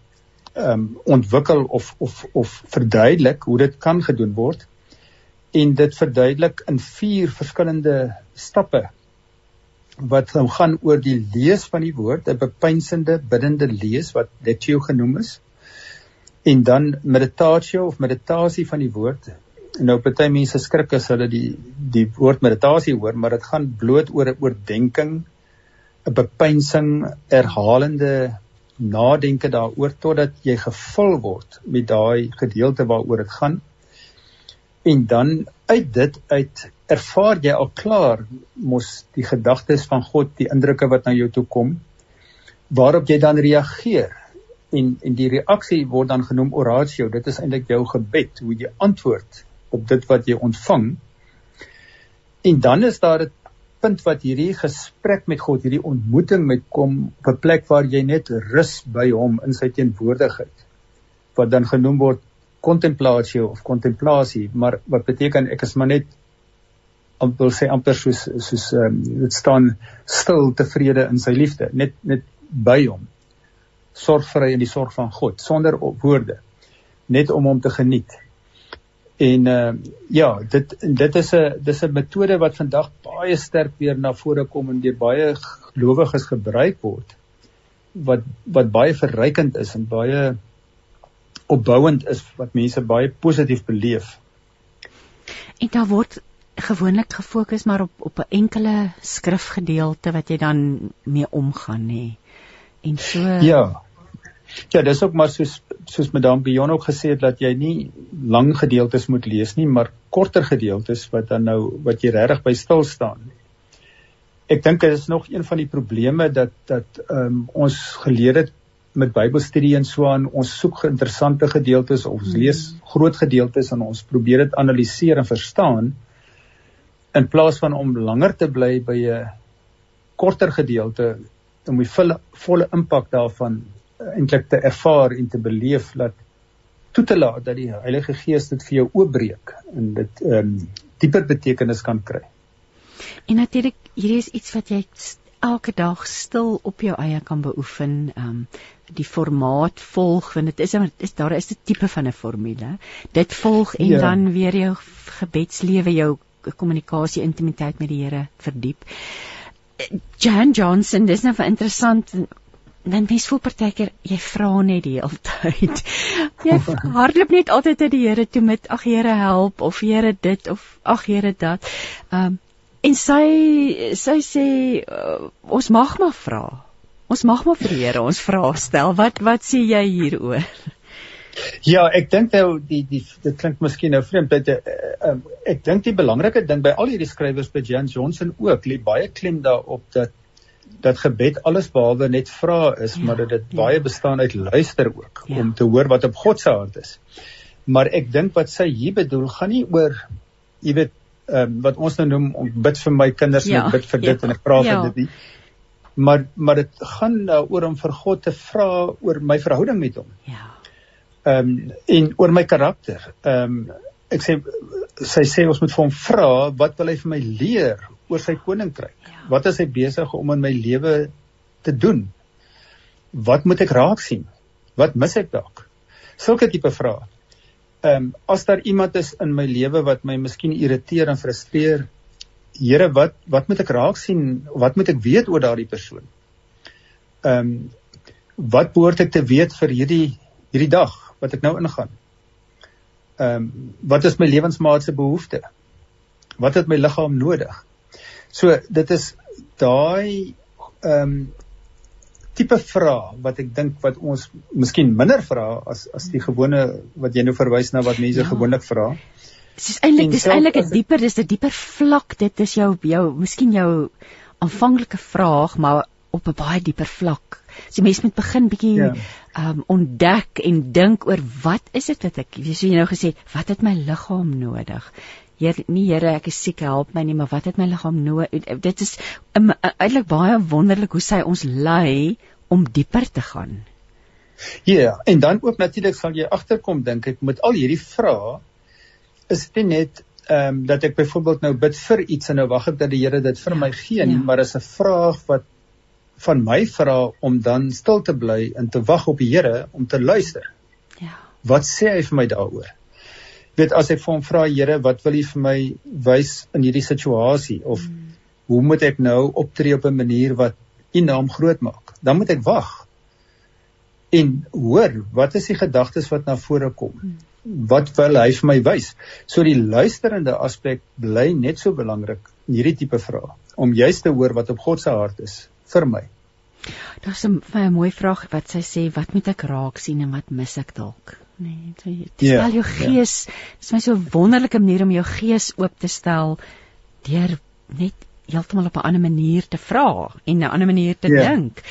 um, ontwikkel of of of verduidelik hoe dit kan gedoen word en dit verduidelik in vier verskillende stappe wat nou gaan oor die lees van die woord, 'n bepeinsende biddende lees wat lectio genoem is. En dan meditatio of meditasie van die woord. Nou party mense skrik as hulle die die woord meditasie hoor, maar dit gaan bloot oor 'n oordeenking, 'n bepeinsing, herhalende nadenke daaroor totdat jy gevul word met daai gedeelte waaroor dit gaan. En dan uit dit uit ervaar jy al klaar mos die gedagtes van God, die indrukke wat na jou toe kom, waarop jy dan reageer. En en die reaksie word dan genoem oratio. Dit is eintlik jou gebed, hoe jy antwoord op dit wat jy ontvang. En dan is daar 'n punt wat hierdie gesprek met God, hierdie ontmoeting met kom op 'n plek waar jy net rus by hom in sy teenwoordigheid. Wat dan genoem word kontemplatio of kontemplasie, maar wat beteken ek is maar net amper sê amper soos soos ehm um, dit staan stil tevrede in sy liefde net net by hom sorgvry in die sorg van God sonder woorde net om hom te geniet En uh ja, dit dit is 'n dis 'n metode wat vandag baie sterk weer na vore kom en deur baie gelowiges gebruik word wat wat baie verrykend is en baie opbouend is wat mense baie positief beleef. En daar word gewoonlik gefokus maar op op 'n enkele skrifgedeelte wat jy dan mee omgaan nê. En so Ja. Ja, dis ook maar soos soos Madame Bion ook gesê het dat jy nie lang gedeeltes moet lees nie, maar korter gedeeltes wat dan nou wat jy regtig by stil staan. Ek dink dit is nog een van die probleme dat dat um, ons geleer het met Bybelstudie en so aan, ons soek interessante gedeeltes of ons lees groot gedeeltes en ons probeer dit analiseer en verstaan in plaas van om langer te bly by 'n korter gedeelte om die volle volle impak daarvan eintlik te ervaar en te beleef dat toe te laat dat die Heilige Gees dit vir jou oopbreek en dit ehm um, dieper betekenis kan kry. En natuurlik hierdie is iets wat jy elke dag stil op jou eie kan beoefen. Ehm um, die formaat volg want dit is is daar is 'n tipe van 'n formule. Dit volg en ja. dan weer jou gebedslewe, jou kommunikasie, intimiteit met die Here verdiep. Jan Johnson, dis nou interessant dan mens voel partykeer jy vra net die hele tyd. Jy hardloop net altyd uit die Here toe met ag Here help of Here dit of ag Here dat. Ehm um, en sy sy sê uh, ons mag maar vra. Ons mag maar vir die Here ons vra stel. Wat wat sê jy hieroor? Ja, ek dink nou die die dit klink miskien nou vreemd dat uh, uh, ek dink die belangrike ding by al hierdie skrywers by Jan Johnson ook lê baie klem daarop dat dat gebed alles behalwe net vra is, ja, maar dat dit ja. baie bestaan uit luister ook ja. om te hoor wat op God se hart is. Maar ek dink wat sy hier bedoel gaan nie oor jy weet ehm um, wat ons nou noem om bid vir my kinders ja, en bid vir dit ja, en ek praat ja. vir dit nie. Maar maar dit gaan daaroor om vir God te vra oor my verhouding met hom. Ja. Ehm um, en oor my karakter. Ehm um, ek sê sy sê ons moet vir hom vra wat wil hy vir my leer oor sy koninkryk? Ja. Wat is hy besig om in my lewe te doen? Wat moet ek raak sien? Wat mis ek dalk? Sulke tipe vrae. Ehm um, as daar iemand is in my lewe wat my miskien irriteer en frustreer, Here, wat wat moet ek raak sien? Wat moet ek weet oor daardie persoon? Ehm um, wat behoort ek te weet vir hierdie hierdie dag wat ek nou ingaan? Ehm um, wat is my lewensmaat se behoefte? Wat het my liggaam nodig? So dit is daai ehm um, tipe vraag wat ek dink wat ons miskien minder vra as as die gewone wat jy nou verwys na wat mense ja. gewoonlik vra. Dit is eintlik dis eintlik 'n dieper dis 'n dieper vlak dit is jou jou miskien jou aanvanklike vraag maar op 'n baie dieper vlak. So mense moet begin bietjie ja. um ontdek en dink oor wat is dit wat ek sê jy nou gesê wat het my liggaam nodig? Here nie Here ek is siek help my nie maar wat het my liggaam nodig dit is um, eintlik baie wonderlik hoe sy ons lei om dieper te gaan. Ja yeah, en dan ook natuurlik sal jy agterkom dink ek met al hierdie vrae is dit net ehm um, dat ek byvoorbeeld nou bid vir iets en nou wag ek dat die Here dit vir my gee nie ja. maar is 'n vraag wat van my vra om dan stil te bly en te wag op die Here om te luister. Ja. Wat sê hy vir my daaroor? Weet as ek vir hom vra Here, wat wil U vir my wys in hierdie situasie of mm. hoe moet ek nou optree op 'n manier wat U naam groot maak? Dan moet ek wag. En hoor, wat is die gedagtes wat na vore kom? Mm. Wat wil hy vir my wys? So die luisterende aspek bly net so belangrik in hierdie tipe vrae om juist te hoor wat op God se hart is vir my. Daar's 'n baie mooi vraag wat sy sê, wat moet ek raak sien en wat mis ek dalk? Nee, dit is al jou gees. Dit is my so 'n wonderlike manier om jou gees oop te stel deur net heeltemal op 'n ander manier te vra en 'n ander manier te ja. dink.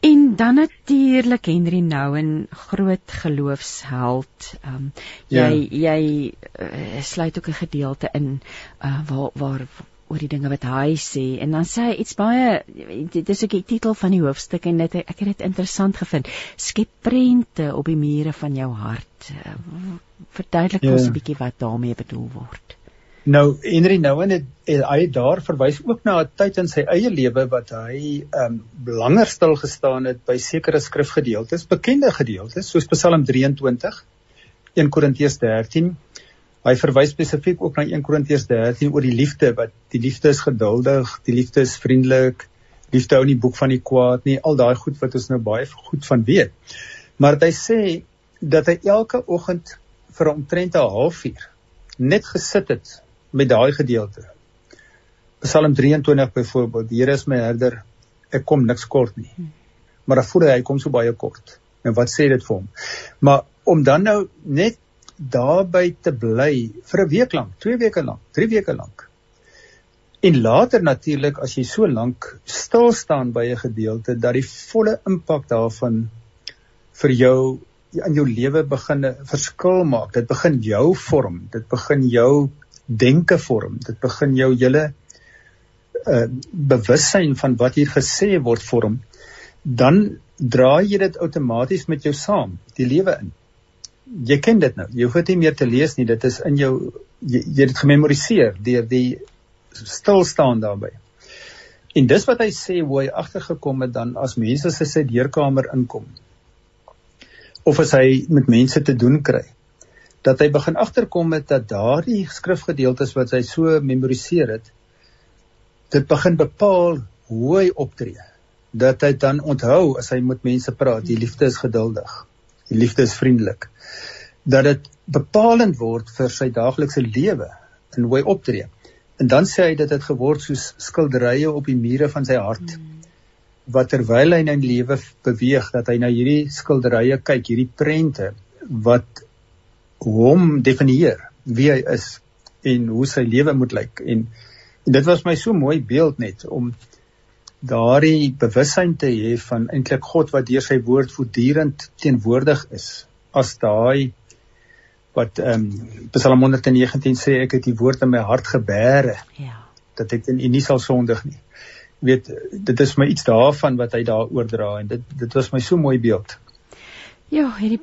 En dan natuurlik Henry Nouwen, groot geloofsheld. Ehm um, jy ja. jy uh, sluit ook 'n gedeelte in uh, waar waar oor die dinge wat hy sê. En dan sê hy iets baie dit is ook die titel van die hoofstuk en dit ek het dit interessant gevind. Skep prente op die mure van jou hart. Verduidelik ons ja. 'n bietjie wat daarmee bedoel word. Nou Henry Nouwen het hy het daar verwys ook na 'n tyd in sy eie lewe wat hy um langer stil gestaan het by sekere skrifgedeeltes bekende gedeeltes soos Psalm 23 1 Korintiërs 13 Hy verwys spesifiek ook na 1 Korintiërs 13 oor die liefde wat die liefde is geduldig, die liefde is vriendelik, liefde hou nie boek van die kwaad nie, al daai goed wat ons nou baie goed van weet. Maar hy sê dat hy elke oggend vir omtrent 'n halfuur net gesit het met daai gedeelte. Psalm 23 byvoorbeeld, die Here is my herder, ek kom niks kort nie. Maar dan voel hy hy kom so baie kort. En wat sê dit vir hom? Maar om dan nou net daarby te bly vir 'n week lank, 2 weke lank, 3 weke lank. En later natuurlik as jy so lank stil staan by 'n gedeelte dat die volle impak daarvan vir jou in jou lewe begin 'n verskil maak. Dit begin jou vorm, dit begin jou denke vorm, dit begin jou hele uh bewussyn van wat hier gesê word vorm, dan dra jy dit outomaties met jou saam, die lewe in jy ken dit nou. Jy hoef dit nie meer te lees nie. Dit is in jou jy, jy het dit gememoriseer deur die stil staan daarbey. En dis wat hy sê hoe hy agtergekom het dan as mense se sy deurkamer inkom of as hy met mense te doen kry dat hy begin agterkom het dat daardie skrifgedeeltes wat hy so memoriseer het dit begin bepaal hoe hy optree dat hy dan onthou as hy met mense praat die liefde is geduldig die liefde is vriendelik dat dit bepalend word vir sy daaglikse lewe en hoe hy optree. En dan sê hy dat dit geword soos skilderye op die mure van sy hart. Wat terwyl hy in sy lewe beweeg dat hy na hierdie skilderye kyk, hierdie prente wat hom definieer wie hy is en hoe sy lewe moet lyk en, en dit was my so mooi beeld net om daardie bewussyn te hê van eintlik God wat deur sy woord voortdurend teenwoordig is as daai wat ehm um, Psalm 119 sê ek het die woord in my hart gebêre. Ja. Dat ek in U nie sal sondig nie. Jy weet dit is my iets daarvan wat hy daar oordra en dit dit was my so mooi beeld. Ja, hierdie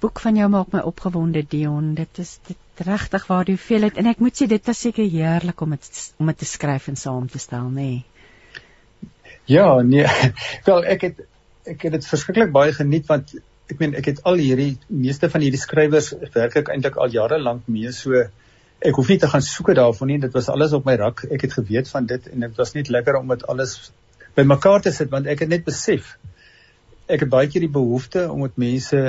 boek van jou maak my opgewonde Dion. Dit is dit regtig waar die hoeveelheid en ek moet sê dit was seker heerlik om dit om dit te skryf en saam te stel, nê. Nee. Ja, nee. Wel ek het ek het dit verskriklik baie geniet want ek meen ek het al hierdie meeste van hierdie skrywers werk ek eintlik al jare lank mee so ek hoef nie te gaan soek daarvan nie. Dit was alles op my rak. Ek het geweet van dit en dit was net lekker om dit alles bymekaar te sit want ek het net besef ek het baie keer die behoefte om met mense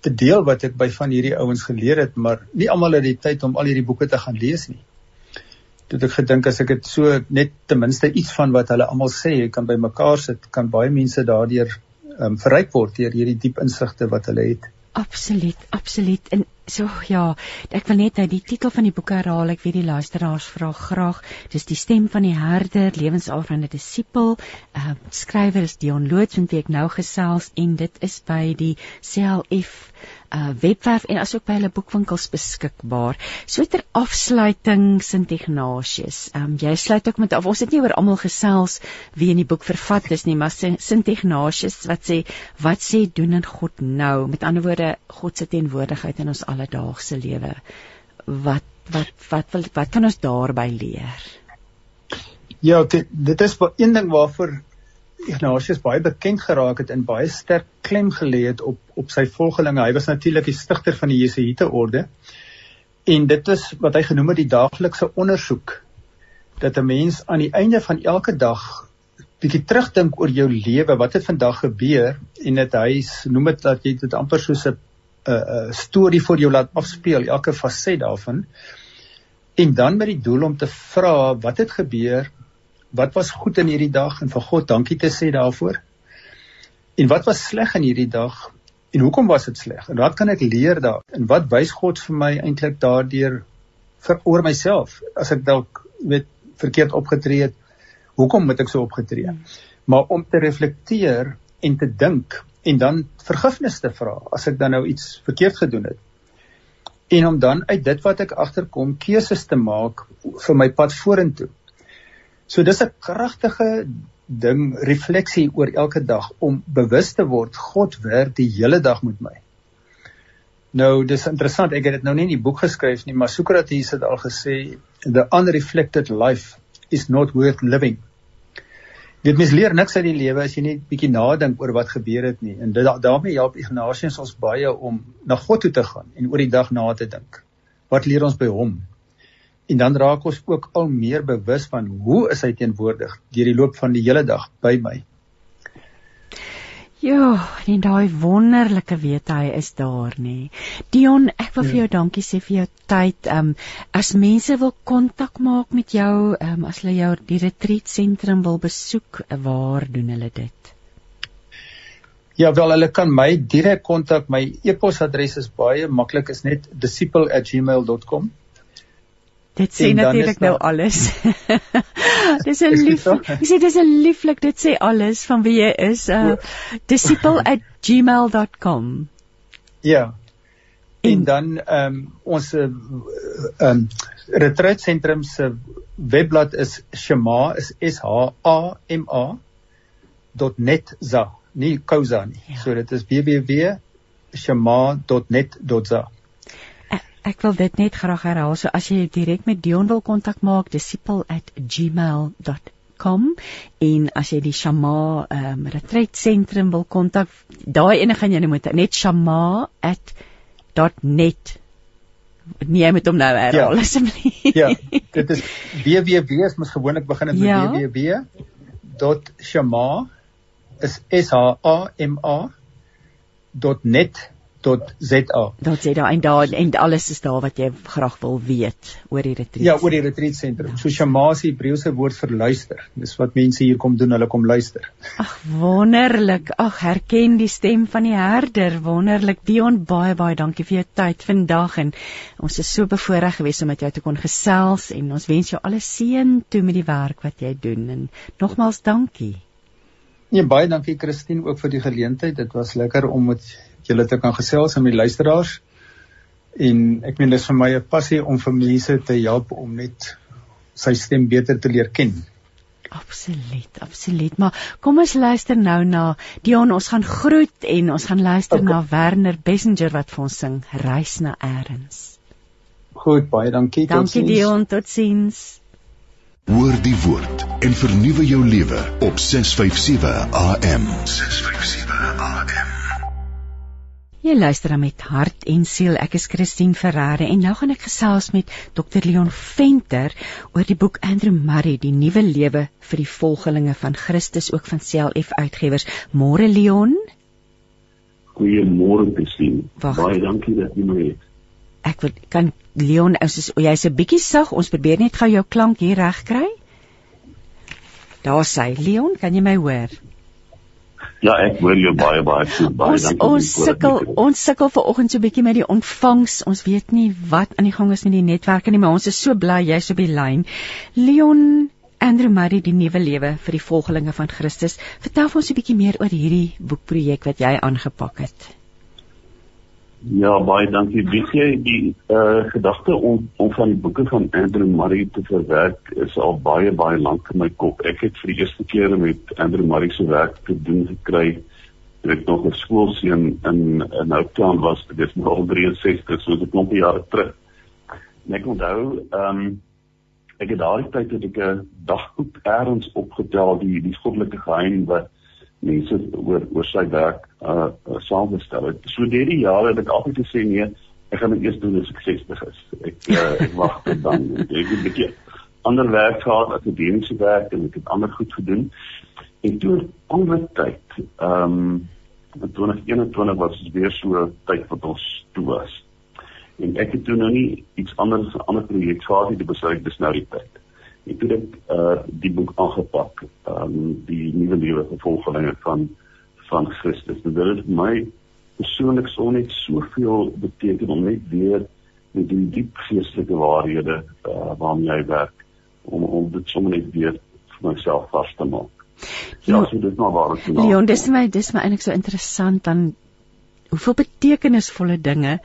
te deel wat ek by van hierdie ouens geleer het maar nie almal het die tyd om al hierdie boeke te gaan lees nie dit ek gedink as ek dit so net ten minste iets van wat hulle almal sê kan bymekaar sit kan baie mense daardeur um, verryk word deur hierdie diep insigte wat hulle het. Absoluut, absoluut. En so ja, ek wil net uit die titel van die boek herhaal, ek weet die luisteraars vra graag. Dis die stem van die herder, lewensaal van 'n disipel. Ehm uh, skrywer is Dion Loots met wie ek nou gesels en dit is by die CLF uh webwerf en asook by hulle boekwinkels beskikbaar. So ter afsluiting Sint Ignatius. Um jy sluit ook met af. Ons het nie oor almal gesels wie in die boek vervat is nie, maar Sint Ignatius wat sê wat sê doen in God nou? Met ander woorde, God se teenwoordigheid in ons alledaagse lewe. Wat wat wat wil wat kan ons daarby leer? Ja, dit, dit is een ding waarvoor Ignatius baie bekend geraak het en baie sterk klem gelê het op op sy volgelinge. Hy was natuurlik die stigter van die Jesuïte orde. En dit is wat hy genoem het die daaglikse ondersoek dat 'n mens aan die einde van elke dag bietjie terugdink oor jou lewe, wat het vandag gebeur en dit hy noem dit dat jy dit amper soos 'n 'n storie vir jou laat afspeel, elke faset daarvan. En dan met die doel om te vra wat het gebeur wat was goed in hierdie dag en vir God dankie te sê daarvoor? En wat was sleg in hierdie dag en hoekom was dit sleg? En wat kan ek leer daar? En wat wys God vir my eintlik daardeur vir oor myself as ek dalk weet verkeerd opgetree het? Hoekom moet ek so opgetree? Maar om te reflekteer en te dink en dan vergifnis te vra as ek dan nou iets verkeerd gedoen het. En om dan uit dit wat ek agterkom keuses te maak vir my pad vorentoe. So dis 'n kragtige ding refleksie oor elke dag om bewus te word God werk die hele dag met my. Nou dis interessant ek het dit nou nie in die boek geskryf nie maar Sokrates het al gesê the unreflected life is not worth living. Dit mens leer niks uit die lewe as jy net bietjie nadink oor wat gebeur het nie en dit daarmee help Ignatius ons baie om na God toe te gaan en oor die dag na te dink. wat leer ons by hom? En dan raak ons ook al meer bewus van hoe is hy teenwoordig deur die loop van die hele dag by my. Ja, en daai wonderlike weet hy is daar nê. Dion, ek wil ja. vir jou dankie sê vir jou tyd. Ehm um, as mense wil kontak maak met jou, ehm um, as hulle jou die retreat sentrum wil besoek, waar doen hulle dit? Ja, wel hulle kan my direk kontak. My e-posadres is baie maklik, is net disciple@gmail.com. Dit sê natuurlik nou alles. dis 'n lief. Ek sê dis 'n lieflik, dit sê alles van wie jy is. Uh disciple@gmail.com. Ja. En, en dan ehm um, ons ehm um, retreat sentrum se webblad is shema is s h a m a .net.za, nie Kouza nie. Ja. So dit is www.shema.net.za. Ek wil dit net graag herhaal. So as jy direk met Dion wil kontak maak, disciple@gmail.com en as jy die Shama um, retreat sentrum wil kontak, daai ene gaan jy moet net shama@.net Nee, jy moet hom nou herhaal ja. asseblief. Ja, dit is www is mos gewoonlik begin met ja. www.shama is s h a m a .net tot ZA. Tot ZA en daar en alles is daar wat jy graag wil weet oor die retreat. Ja, oor die retreat sentrum. Ja. So Shamasie Hebreëse woord vir luister. Dis wat mense hier kom doen, hulle kom luister. Ag wonderlik. Ag herken die stem van die herder. Wonderlik. Dion baie baie dankie vir jou tyd vandag en ons is so bevoorreg geweest om met jou te kon gesels en ons wens jou alle seën toe met die werk wat jy doen en nogmaals dankie. Nee, baie dankie Christine ook vir die geleentheid. Dit was lekker om met julle te kan gesels met die luisteraars. En ek meen dis vir my 'n passie om vir mense te help om net sy stem beter te leer ken. Absoluut, absoluut. Maar kom ons luister nou na Dion, ons gaan groet en ons gaan luister okay. na Werner Bessinger wat vir ons sing Reis na Eers. Goed, baie dankie. Dankie Dion, totsiens. Hoor die woord en vernuwe jou lewe op 657 AM. 657 AM. Jy luister met hart en siel. Ek is Christine Ferreira en nou gaan ek gesels met Dr Leon Venter oor die boek Andrew Murray, die nuwe lewe vir die volgelinge van Christus ook van CLF Uitgewers. Môre Leon. Goeiemôre Christine. Wacht. Baie dankie dat jy my het. Ek wil kan Leon, jy's 'n bietjie sag. Ons probeer net gou jou klank hier reg kry. Daar sê Leon, kan jy my hoor? Ja, ek hoor jou baie baie goed. Baie ons, dankie. Ons sukkel ons sukkel ver oggend so 'n bietjie met die ontvangs. Ons weet nie wat aan die gang is met die netwerke nie, maar ons is so bly jy's op die lyn. Leon Andrew Murray die nuwe lewe vir die volgelinge van Christus. Vertel ons 'n bietjie meer oor hierdie boekprojek wat jy aangepak het. Ja, baie dankie. Weet jy die uh gedagte om om van die boeke van Andrew Murray te verwerk is al baie baie lank in my kop. Ek het vir die eerste keer met Andrew Murray se werk te doen gekry toe ek nog 'n skoolseun in in Oudtshoorn was. Dit is nou al 63, so is nog jare terug. En ek onthou, ehm um, ek het daardie tyd het ek 'n dagboek eers opgetel die die goddelike geheim wat mense oor oor sy werk uh, uh saamgestel het. So deur die jare het ek altyd gesê nee, ek gaan dit eers doen as ek 60 is. Ek uh, ek wag tot dan. Ek het 'n bietjie ander werk gehad, akademiese werk en ek het ander goed gedoen. En toe ander tyd, ehm um, in 2021 was dit weer so tyd wat ons toe was. En ek het toe nou nie iets anders 'n ander projek gehad nie, dit besluit dis nou die tyd ek het dit uh die boek aangepak um die nuwe lewe vervolgelinge van van Christus. En dit het my persoonlik so net soveel beteken om net weer met die diep geestelike waarhede uh waarmee jy werk om om dit sommer net weer vir myself vas te maak. Ja so dit maar waar ek Leon dis my dis my eintlik so interessant dan hoeveel betekenisvolle dinge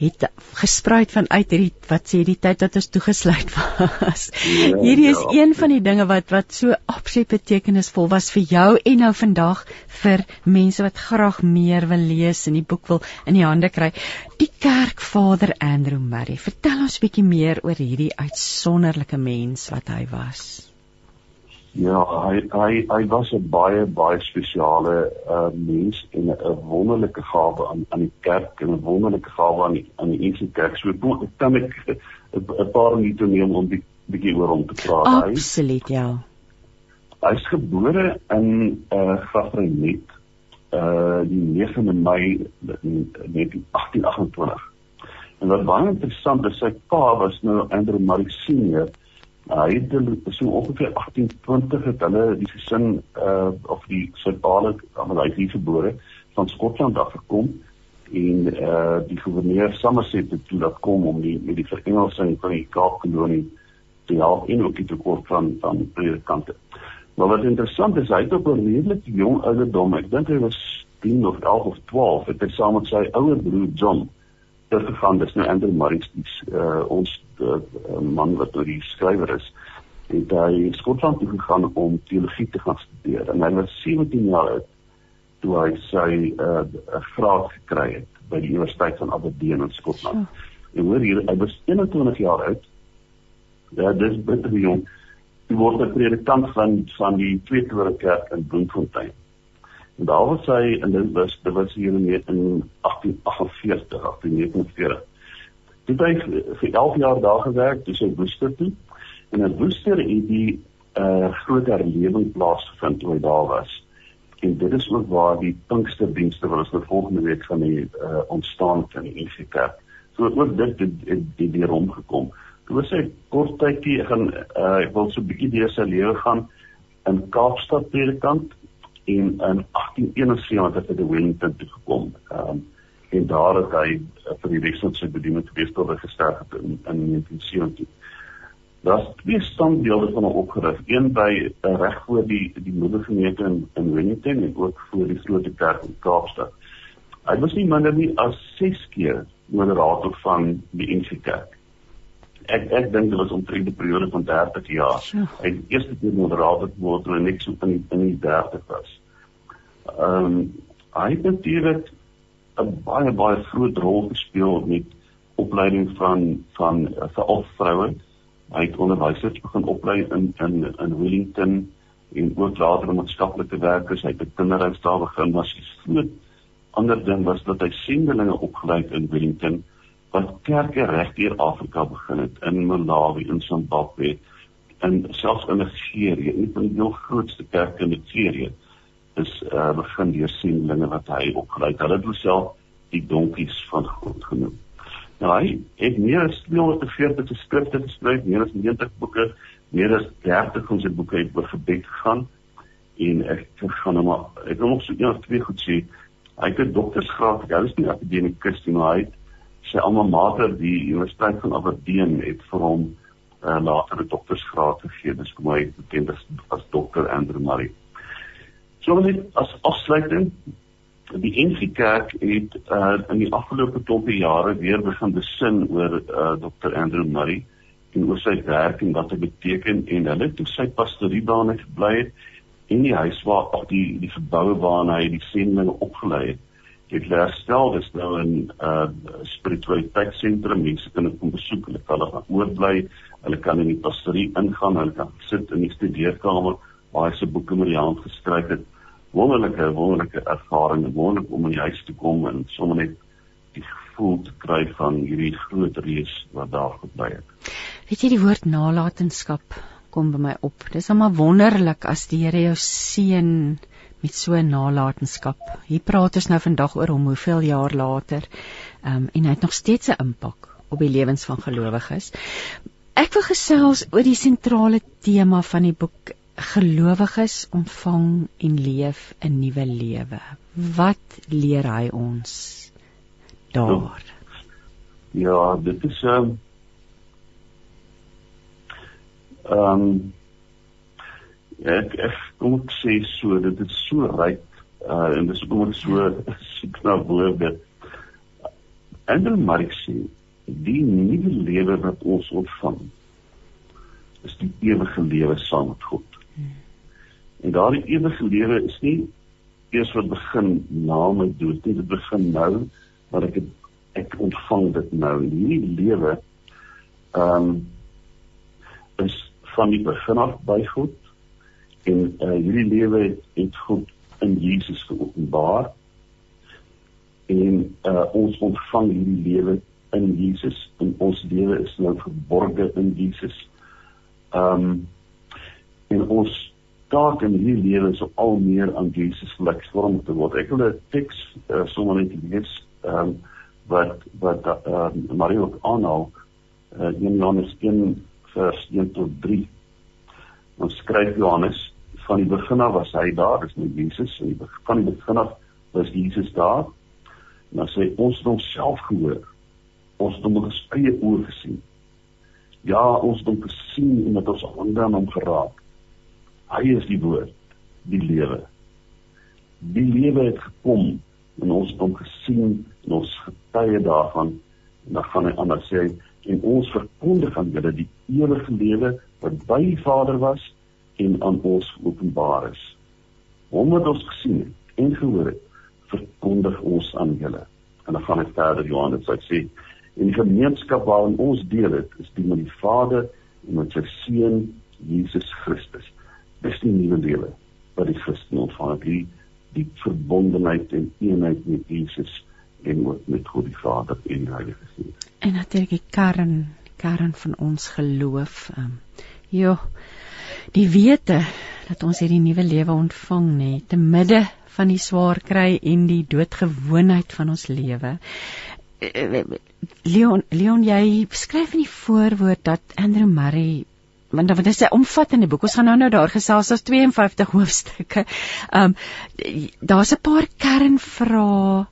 het gespruit vanuit hierdie wat sê die tyd wat ons toegesluit was. Ja, hierdie is ja. een van die dinge wat wat so absoluut betekenisvol was vir jou en nou vandag vir mense wat graag meer wil lees en die boek wil in die hande kry. Die kerkvader Andrew Murray. Vertel ons 'n bietjie meer oor hierdie uitsonderlike mens wat hy was. Ja, hy hy hy was 'n baie baie spesiale uh mens en 'n wonderlike gawe aan aan die kerk en 'n wonderlike gawe aan die aan die NG Kerk. So ek kan ek 'n paar minute neem om die bietjie oor hom te praat. Absoluut, ja. Hy is gebore in uh Grafrenet uh die 9de Mei 1828. En wat baie interessant is, sy pa was nou Andrew Murray senior hy het so ongeveer 1820 het hulle die gesin uh of die paal almal hy hier gebore van Skotland af gekom en uh die gouverneur Somerset het toe dat kom om die met die verengelsing van die Kaapkolonie te help en ook die tekort van van predikante. Maar wat interessant is, hy het op 'n redelik jong ouderdom, ek dink hy was 10 of 11 of 12, het hy saam met sy ouer broer John terug gegaan. Dis nou Andrew die uh ons uh, man wat nou die skrywer is het hy Skotland toe gegaan om teologie te gaan studeer en hy was 17 jaar oud toe hy sy 'n uh, graad gekry het by die Universiteit van Aberdeen in Skotland. En hoor hier, hy was 21 jaar oud. Ja, dis bitter jong. Hy word 'n predikant van van die Tweede Kerk in Bloemfontein. En daar was hy en dit was dit was hier in 1848, 1849. Het vir 11 jaar daar gewerk, dis in Woester toe. En in Woester het die uh groot herlewing plaasgevind toe hy daar was. En dit is ook waar die Pinksterdienste wat ons nou volgende week van die uh ontstaan van die NG Kerk. So ook dit het die weer omgekom. Toe was hy kort tydjie gaan uh ek wil so 'n bietjie deur sy lewe gaan in Kaapstad predikant en in 1871 het hy by Wellington toe gekom. Ehm um, en daar het hy uh, vir die res van sy bediening gewees gesterf het in, in 1917. Daar's twee standbeelde van hom opgerig, een by uh, reg voor die die moedergemeente in, in Wellington en ook voor die groot kerk in Kaapstad. Hy was nie minder nie as 6 keer moderator van die NG Kerk. Ek ek dink dit was omtrent 'n periode van 30 jaar. Hy het eerste keer moderator geword toe hy net so in in die 30 was. Ehm um, hy het natuurlik 'n baie baie groot rol gespeel met opleiding van van uh, veral vroue. Hy het onderwysers begin oplei in in in Wellington en ook later maatskaplike werkers. Hy het 'n kinderhuis daar begin, maar sy groot ander ding was dat hy sendelinge opgelei het in Wellington wat kerke reg deur Afrika begin het in Malawi, in Zimbabwe en selfs in Nigerië, een van die heel grootste kerke in Nigerië is uh, begin deur sendelinge wat hy opgelei het. Hulle het homself die donkies van God genoem. Nou hy het meer as 240 skrifte geskryf, meer as 90 boeke, meer as 30 van sy boeke het gebed gegaan en ek gaan nou maar ek wil nog so of twee goed sê. Hy het 'n doktorsgraad, hy is nie akademikus nie, maar hy het sy alma mater die Universiteit van Aberdeen het vir hom uh, later 'n doktorsgraad gegee. Dis kom hy bekend as, as dokter Andrew Murray. So net as afsluiting, die NG Kerk het uh, in die afgelope klompie jare weer begin besin oor uh, Dr Andrew Murray en oor sy werk en wat dit beteken en hulle toe sy pastoriebaan het gebly het en die huis waar of die die geboue waarna hy die sendinge opgelei het het herstel dis nou 'n uh, spiritualiteitssentrum mense kan dit kom besoek hulle kan daar oorbly hulle kan in die pastorie ingaan hulle kan sit in die studeerkamer hy se boeke met die hand geskryf het. Wonderlike wonderlike ervaring, wonderlik om in die huis te kom en sommer net die gevoel te kry van hierdie groot reis wat daar gebly het. Weet jy die woord nalatenskap kom by my op. Dis almal wonderlik as die Here jou seën met so 'n nalatenskap. Hier praat ons nou vandag oor hom hoeveel jaar later. Ehm um, en hy het nog steeds 'n impak op die lewens van gelowiges. Ek wil gesels oor die sentrale tema van die boek gelowiges ontvang en leef 'n nuwe lewe. Wat leer hy ons daar? Ja, dit is 'n ehm um, ek ek kom ek sê so dit is so ryk uh, en dis ook so soek na woorde. Andrew Mark sê die nuwe lewe wat ons ontvang is die ewige lewe saam met God. En daardie ewige lewe is nie eers wat begin na my dood nie, dit begin nou wat ek ek ontvang dit nou. Hierdie lewe ehm um, is van die begin af by God En uh hierdie lewe het, het God in Jesus geopenbaar. En uh ons ontvang hierdie lewe in Jesus en ons lewe is nou verborge in Jesus. Um en ons taak in hierdie lewe is om al meer aan Jesus gelyksvormig te word. Ek wil 'n teks uh, sommer net lees um wat wat uh, Marie ook aanhaal uh, in Johannes 1 vers 1 tot 3. Ons skryf Johannes van die begin af was hy daar, dis nou Jesus, en die van die begin af was Jesus daar. En dan sê ons het homself gehoor. Ons het hom met ons eie oë gesien. Ja, ons het hom gesien en met ons hande aan hom geraak. Hy is die woord, die lewe. Die lewe het gekom en ons het hom gesien en ons getuie daarvan en dan gaan hy anders sê en ons verkondig aan julle die ewige lewe wat by die Vader was en aan ons openbaar is. Hom wat ons gesien het en gehoor het, verkondig ons aan julle. En dan gaan hy verder Johannes sê en die gemeenskap waarin ons deel het is die met die Vader en met sy seun Jesus Christus. Dis die nuwe lewe wat die Christen ontvang het, die, die verbondenheid en eenheid met Jesus en ook met God die Vader en die Heilige Gees. En natuurlik die kern, kern van ons geloof. Um, jo, die wete dat ons hierdie nuwe lewe ontvang nê, te midde van die swaar kry en die doodgewoonheid van ons lewe. Leon Leon jy beskryf in die voorwoord dat Andrew Murray want dit is 'n omvattende boek. Ons gaan nou nou daar gesels as 52 hoofstukke. Ehm um, daar's 'n paar kernvrae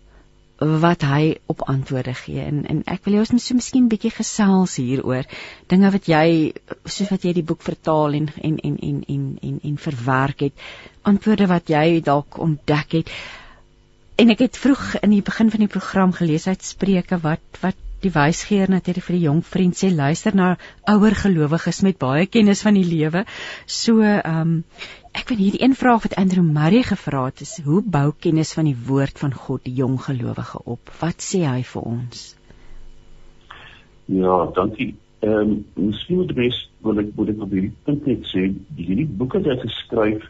wat hy op antwoorde gee en en ek wil jou ons so miskien bietjie gesels hieroor dinge wat jy soos wat jy die boek vertaal en en en en en en, en verwerk het antwoorde wat jy dalk ontdek het en ek het vroeg in die begin van die program gelees uit Spreuke wat wat die wysgeer natuurlik vir die jong vriend sê luister na ouer gelowiges met baie kennis van die lewe so ehm um, Ek weet hierdie een vraag wat Andrew Murray gevra het is hoe bou kennis van die woord van God die jong gelowige op? Wat sê hy vir ons? Ja, dankie. Ehm um, miskien moet mens wil ek moet ek op hierdie punt net sê, hierdie boek het hy geskryf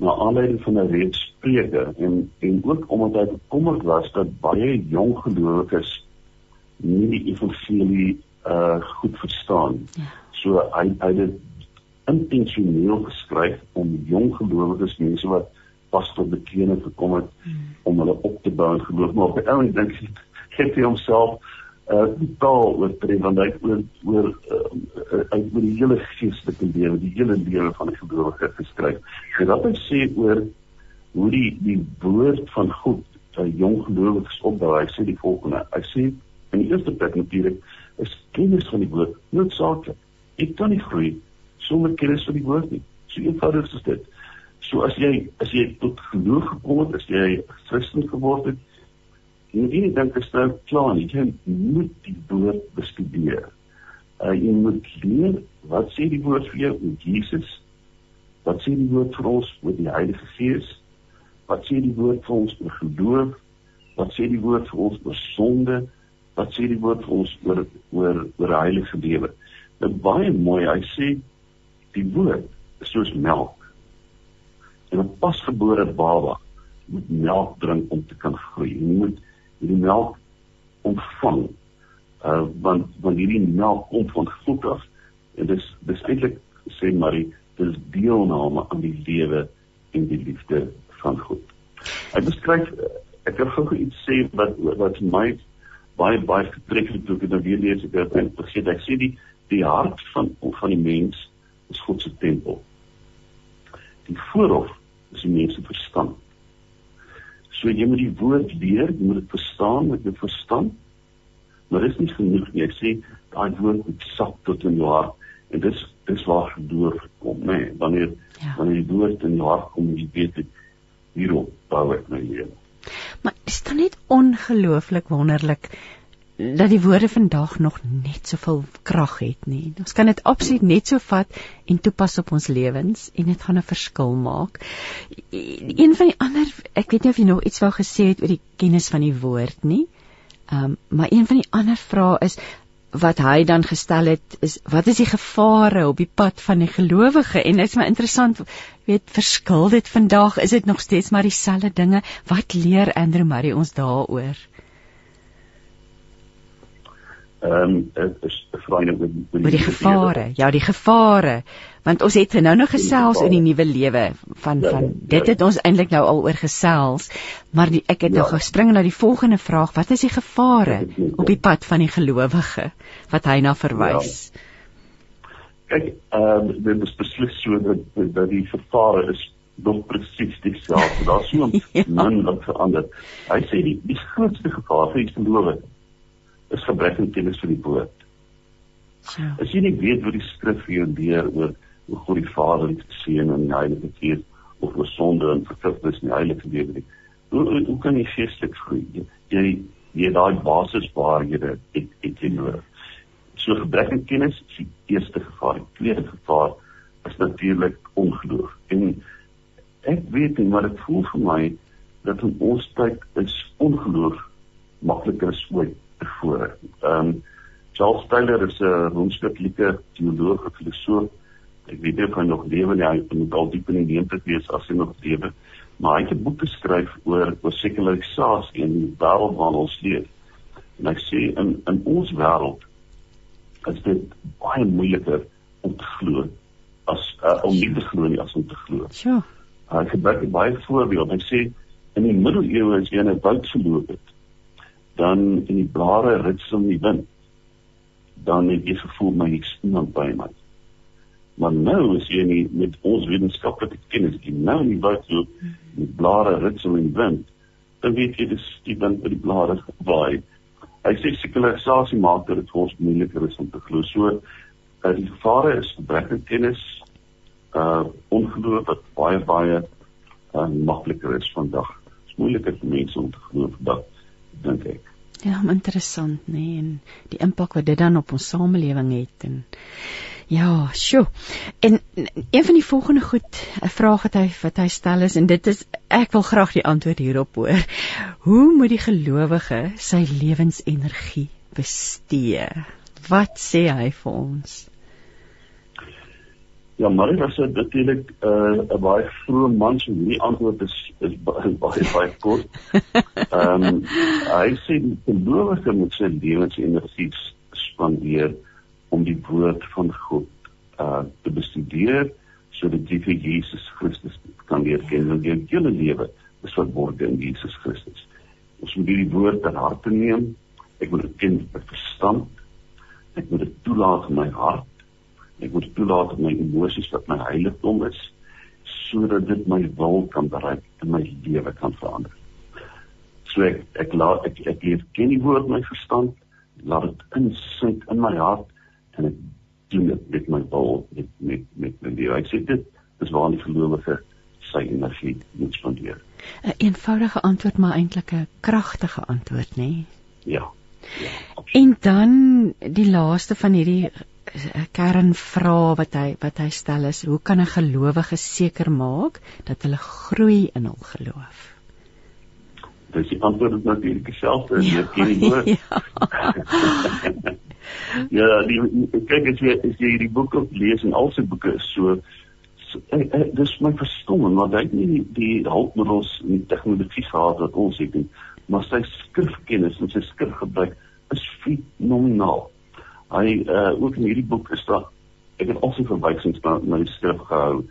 na aanleiding van 'n reeks preke en en ook omdat hy bekommerd was dat baie jong gelowiges nie die evangelie uh goed verstaan. Ja. So hy hy het intentioneel geskryf om jong gelowiges mense wat pas tot bekering gekom het hmm. om hulle op te bou in geloof maar op die ou en dink het hy homself uh totaal oortree want hy oor oor uh, uit oor die hele geestelike lewe die hele lewe van die gelowige geskryf en wat hy sê oor hoe die die woord van God sy jong gelowiges opbou hy sê die volgende hy sê in die eerste plek natuurlik is kennis van die woord noodsaaklik ek kan nie groei sonder kennis van die woord nie. So eenvoudig is dit. So as jy as jy tot geloof gekom het, as jy Christen geword het, jy moet nie dink dit is nou klaar nie. Jy moet die woord bestudeer. Uh jy moet leer wat sê die woord vir jou oor Jesus? Wat sê die woord vir ons oor die Heilige Gees? Wat sê die woord vir ons oor geloof? Wat sê die woord vir ons oor sonde? Wat sê die woord vir ons oor oor oor heilige lewe? Dit baie mooi. Hy sê die woord is soos melk. En 'n pasgebore baba moet melk drink om te kan groei. Jy moet hierdie melk ontvang. Uh want want hierdie melk kom van God af en dis dis eintlik sê Marie, dis deelname aan die lewe en die liefde van God. Hy beskryf ek het gou iets sê wat wat my baie baie getrek het toe ek dit nou weer lees ek het vergeet ek sê die die hart van van die mens is God se tempel. Die voorhof is die mens se verstand. So jy moet die woord leer, jy moet dit verstaan met jou verstand. Maar dit is nie genoeg nie. Ek sê daai woord moet sap tot in jou hart en dis dis waar geloof kom, né? Nee, wanneer ja. wanneer die woord in jou hart kom, jy weet dit hierop bou ek my lewe. Is dit net ongelooflik wonderlik dat die woorde vandag nog net soveel krag het nie. Ons kan dit absoluut net so vat en toepas op ons lewens en dit gaan 'n verskil maak. Een van die ander, ek weet nie of jy nog iets wou gesê het oor die kennis van die woord nie. Ehm um, maar een van die ander vrae is wat hy dan gestel het is wat is die gevare op die pad van die gelowige? En dit is my interessant weet verskil dit vandag? Is dit nog steeds maar dieselfde dinge? Wat leer Andrew Murray ons daaroor Ehm um, is jy met met die gevare ja die gevare want ons het nou nog gesels in die nuwe lewe van ja, van ja, dit ja. het ons eintlik nou al oor gesels maar die, ek het ja. nou gespring na die volgende vraag wat is die gevare ja, op die pad van die gelowige wat hy na verwys ja. kyk ehm um, dit is beslis so dat dat die gevare is nog presies dieselfde daar's so ja. min wat verander hy sê die die grootste gevaar vir die gelowige is gebrek aan kennis van die woord Ja. As jy nie weet wat die skrif vir jou leer oor hoe God die Vader die Seun en die Heilige Gees of oor sonde en vergifnis in die heilige lewe nie. Hoe, hoe hoe kan jy geestelik groei? Jy jy daai basiswaarhede het het jy nodig. So gebrek aan kennis is die eerste gevaar. Die tweede gevaar is natuurlik ongeloof. En ek weet nie maar dit voel vir my dat in ons tyd is ongeloof makliker as ooit tevore. Ehm um, Charles Taylor is 'n Rooms-Katolieke teoloog en filosoof ek weet nie of hy nog lewe nie, hy moet al diep in die 90 wees as hy nog lewe. Maar hy het 'n boek geskryf oor oor sekularisasie in die wêreld waarin ons leef. En hy sê in in ons wêreld is dit baie moeiliker om te glo as uh, om nie te glo nie as om te glo. Ja. Hy gebruik baie voorbeelde. Hy sê in die middeleeue as jy 'n woud verloop het, dan in die blare ritsel in die wind, dan het jy gevoel my is iemand by my. Maar nou is jy nie met ons wetenskaplike kennis die nou nie wat so met blare ritsel en wind. Dan weet jy dis die wind wat die blare waai. Hy sê sekularisasie maak dit vir ons moeiliker om te glo. So uh, die gevare is gebrek aan kennis, uh ongeloof wat baie baie uh, makliker is vandag. Dit is moeiliker vir mense om te glo vandag, dink ek. Ja, interessant, nee, en die impak wat dit dan op ons samelewing het en Ja, sjoe. En een van die volgende goed, 'n vraag wat hy wat hy stel is en dit is ek wil graag die antwoord hierop hoor. Hoe moet die gelowige sy lewensenergie bestee? Wat sê hy vir ons? Ja, maar dit is natuurlik uh, 'n uh, baie vroeë man se nie antwoord is is baie baie, baie kort. Ehm um, hy sê die gelowige moet sy lewensenergie spandeer om die woord van God uh te bestudeer sodat jy vir Jesus Christus kan leer ken en jou hele lewe is verborge in Jesus Christus. Ons moet die woord ter harte neem. Ek moet dit ken met verstand. Ek moet dit toelaat in my hart. Ek moet toelaat in my emosies wat my heiligdom is sodat dit my wil kan bereik en my lewe kan verander. So ek ek laat ek ek leer ken die woord my verstand, laat dit insink in my hart en ek doen dit met my wil met met met my lewe. Ek sê dit is waar die gelowige sy energie moet spandeer. 'n Eenvoudige antwoord maar eintlik 'n kragtige antwoord, nê? Nee? Ja. ja en dan die laaste van hierdie kernvraag wat hy wat hy stel is, hoe kan 'n gelowige seker maak dat hulle groei in hul geloof? Dis die antwoord is natuurlik dieselfde, jy ken die woord. Ja. ja, die kyk as jy as jy hierdie boeke lees en al sy boeke is so, so eh, eh, dis my verstomming want hy het nie die, die hulpmiddels en die tegnologie gehad wat ons het nie, maar sy skrifkennis en sy skrifgebruik is fenomenaal. Hy uh ook in hierdie boek is daar ek het al sy verwysings na my skrif gehou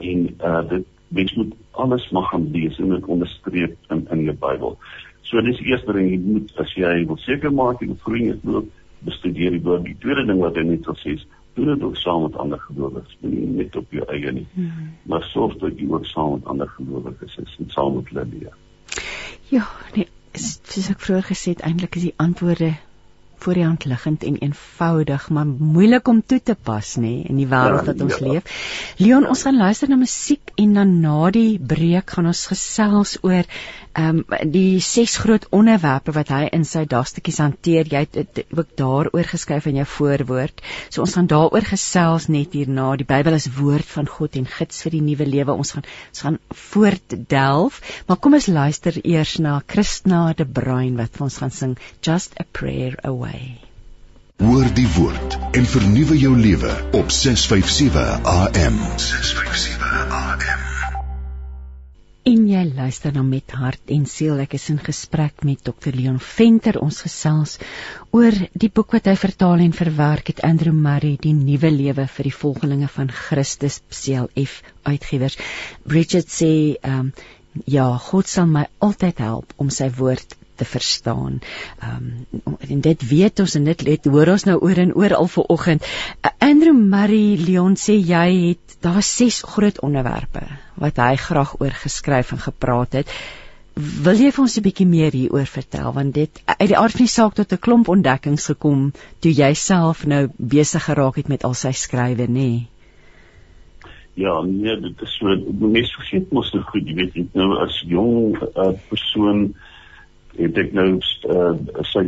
en uh dit mens moet alles mag gaan lees en dit onderstreep in in jou Bybel. So dis die eerste ding jy moet as jy wil seker maak jy groei in jou bestudeer die woord. Die tweede ding wat hy net wil sê is doen dit ook saam met ander gelowiges, nie net op jou eie nie. Hmm. Maar sorg dat jy ook saam met ander gelowiges is en saam met hulle leer. Ja, nee, soos ek vroeër gesê het, eintlik is die antwoorde voor die hand liggend en eenvoudig, maar moeilik om toe te pas nê in die wêreld wat ons ja. leef. Leon, ons gaan luister na musiek en dan na die breek gaan ons gesels oor ehm um, die ses groot onderwerpe wat hy in sy dagstukkies hanteer. Jy het ook daaroor geskryf in jou voorwoord. So ons gaan daaroor gesels net hierna. Die Bybel is woord van God en gids vir die nuwe lewe. Ons gaan ons gaan voortdelf, maar kom ons luister eers na Christina de Bruin wat vir ons gaan sing Just a Prayer Away. Hoor die woord en vernuwe jou lewe op 657 AM. 657 AM. En jy luister dan met hart en siel. Ek is in gesprek met Dr. Leon Venter. Ons gesels oor die boek wat hy vertaal en verwerk het, Andrew Murray, Die Nuwe Lewe vir die volgelinge van Christus, CLF uitgewers. Bridget sê, ehm um, ja, God sal my altyd help om sy woord te verstaan. Ehm um, en dit weet ons en dit let hoor ons nou oor en oor al vir oggend. Uh, Andrew Murray Leon sê jy het daar ses groot onderwerpe wat hy graag oor geskryf en gepraat het. Wil jy vir ons 'n bietjie meer hieroor vertel want dit uit die aard van die saak tot 'n klomp ontdekkings gekom toe jy self nou besig geraak het met al sy skrywe nê. Nee? Ja, nee, dit is so mense vergeet mos so goed, jy weet, nou as jong uh, persoon uh, het ek nou uh, sy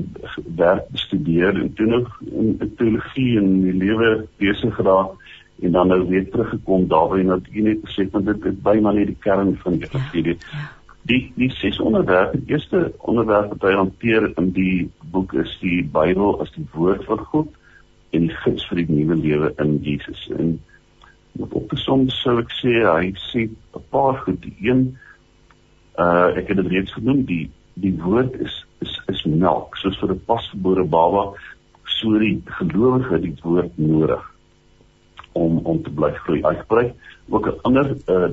werk bestudeer en toe nog in teologie en die lewe besig geraak en dan nou weer teruggekom daarby en dat ek net gesê want dit is byna net die kern van die evangelie. Ja, ja. Die die ses onderwerpe, die eerste onderwerp wat hy hanteer in die boek is die Bybel as die woord van God en die gids vir die nuwe lewe in Jesus. En op die som sou ek sê hy sê 'n paar goed. Die een uh ek het dit reeds genoem, die die woord is is is melk. Soos vir 'n pasgebore baba so die gelowige die woord nodig om om te bly groei. Uitbrei ook 'n ander uh,